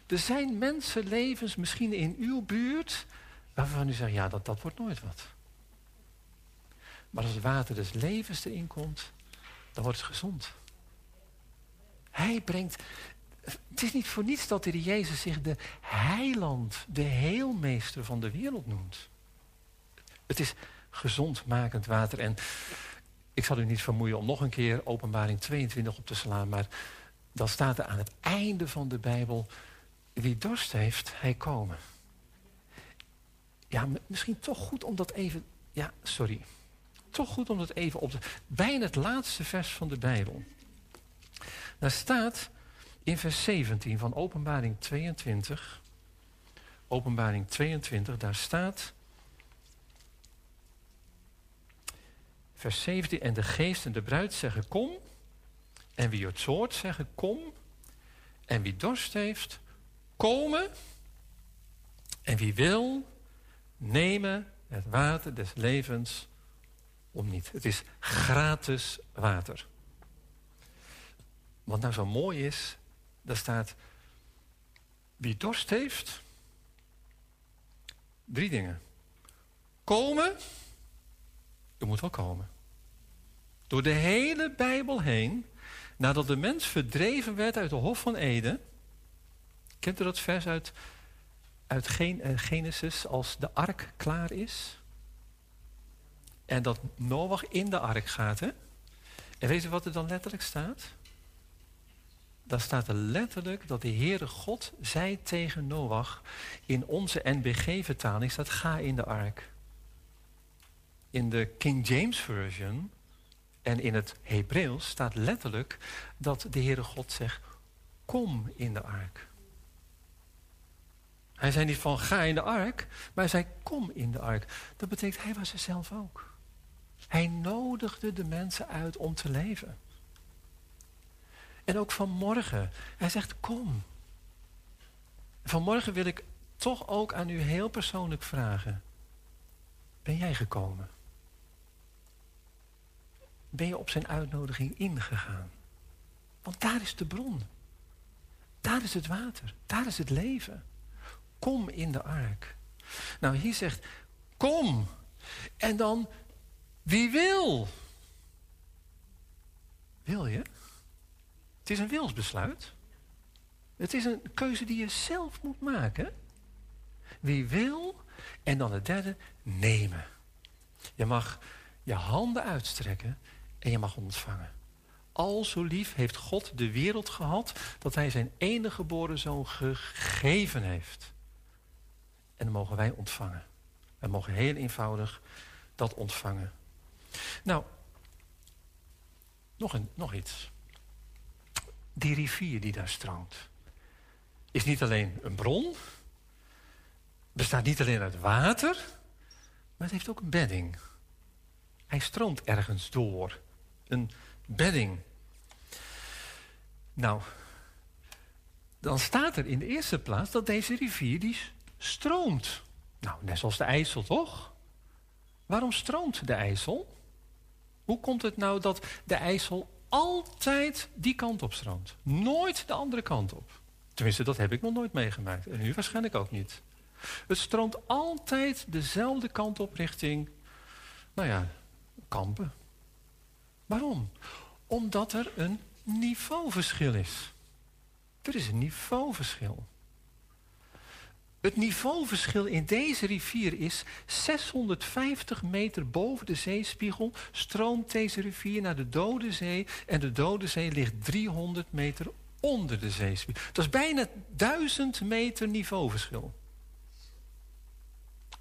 Er zijn mensenlevens misschien in uw buurt waarvan u zegt, ja, dat, dat wordt nooit wat. Maar als het water des levens erin komt, dan wordt het gezond. Hij brengt. Het is niet voor niets dat de Jezus zich de heiland, de heelmeester van de wereld noemt. Het is gezondmakend water. En ik zal u niet vermoeien om nog een keer openbaring 22 op te slaan, maar dan staat er aan het einde van de Bijbel, wie dorst heeft, hij komen. Ja, misschien toch goed om dat even, ja, sorry. Toch goed om dat even op te... Bijna het laatste vers van de Bijbel. Daar staat in vers 17 van openbaring 22, openbaring 22, daar staat... Vers 17, en de geest en de bruid zeggen kom. En wie het soort zeggen kom. En wie dorst heeft, komen. En wie wil, nemen het water des levens om niet. Het is gratis water. Wat nou zo mooi is, daar staat... Wie dorst heeft, drie dingen. Komen, u moet wel komen. Door de hele Bijbel heen, nadat de mens verdreven werd uit de Hof van Eden. Kent u dat vers uit, uit eh, Genesis als de ark klaar is? En dat Noach in de ark gaat, hè? En weet u wat er dan letterlijk staat? Dan staat er letterlijk dat de Heere God zei tegen Noach... in onze NBG-vertaling staat ga in de ark. In de King James Version en in het Hebreeuws staat letterlijk... dat de Heere God zegt, kom in de ark. Hij zei niet van ga in de ark, maar hij zei kom in de ark. Dat betekent hij was er zelf ook. Hij nodigde de mensen uit om te leven. En ook vanmorgen. Hij zegt kom. Vanmorgen wil ik toch ook aan u heel persoonlijk vragen. Ben jij gekomen? Ben je op zijn uitnodiging ingegaan? Want daar is de bron. Daar is het water. Daar is het leven. Kom in de ark. Nou, hier zegt, kom. En dan, wie wil? Wil je? Het is een wilsbesluit. Het is een keuze die je zelf moet maken. Wie wil? En dan het derde, nemen. Je mag je handen uitstrekken en je mag ontvangen. Al zo lief heeft God de wereld gehad dat hij zijn enige geboren zoon gegeven heeft. En dan mogen wij ontvangen. Wij mogen heel eenvoudig dat ontvangen. Nou, nog, een, nog iets. Die rivier die daar stroomt, is niet alleen een bron, bestaat niet alleen uit water, maar het heeft ook een bedding. Hij stroomt ergens door. Een bedding. Nou, dan staat er in de eerste plaats dat deze rivier die stroomt. Nou, net zoals de IJssel, toch? Waarom stroomt de IJssel? Hoe komt het nou dat de IJssel altijd die kant op stroomt? Nooit de andere kant op. Tenminste, dat heb ik nog nooit meegemaakt. En u waarschijnlijk ook niet. Het stroomt altijd dezelfde kant op richting, nou ja, kampen. Waarom? Omdat er een niveauverschil is. Er is een niveauverschil. Het niveauverschil in deze rivier is 650 meter boven de zeespiegel stroomt deze rivier naar de Dode Zee en de Dode Zee ligt 300 meter onder de zeespiegel. Dat is bijna 1000 meter niveauverschil.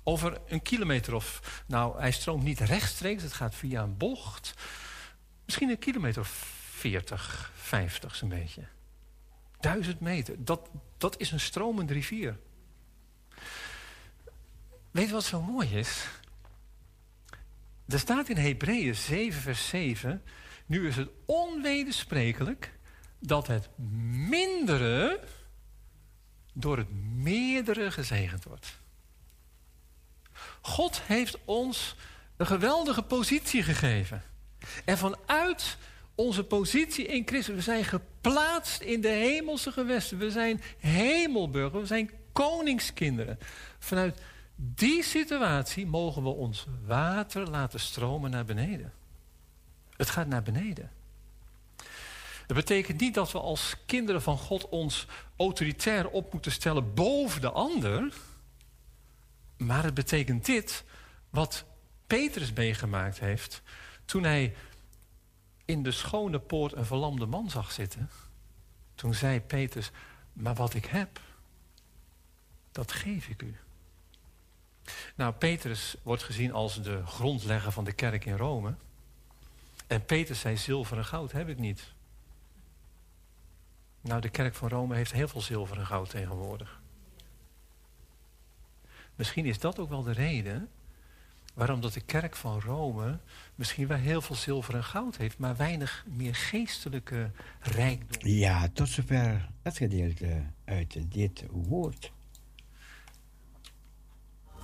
Over een kilometer of, nou hij stroomt niet rechtstreeks, het gaat via een bocht. Misschien een kilometer of 40, 50 zo'n beetje. Duizend meter, dat, dat is een stromende rivier. Weet je wat zo mooi is? Er staat in Hebreeën 7, vers 7. Nu is het onwedersprekelijk dat het mindere door het meerdere gezegend wordt. God heeft ons een geweldige positie gegeven. En vanuit onze positie in Christus, we zijn geplaatst in de hemelse gewesten. We zijn hemelburgers, we zijn koningskinderen. Vanuit die situatie mogen we ons water laten stromen naar beneden. Het gaat naar beneden. Dat betekent niet dat we als kinderen van God ons autoritair op moeten stellen boven de ander. Maar het betekent dit, wat Petrus meegemaakt heeft toen hij in de schone poort een verlamde man zag zitten. Toen zei Petrus, maar wat ik heb, dat geef ik u. Nou, Petrus wordt gezien als de grondlegger van de kerk in Rome. En Petrus zei, zilver en goud heb ik niet. Nou, de kerk van Rome heeft heel veel zilver en goud tegenwoordig. Misschien is dat ook wel de reden waarom dat de kerk van Rome misschien wel heel veel zilver en goud heeft, maar weinig meer geestelijke rijkdom. Ja, tot zover het gedeelte uit dit woord.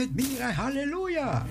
Zing met Mira, halleluja.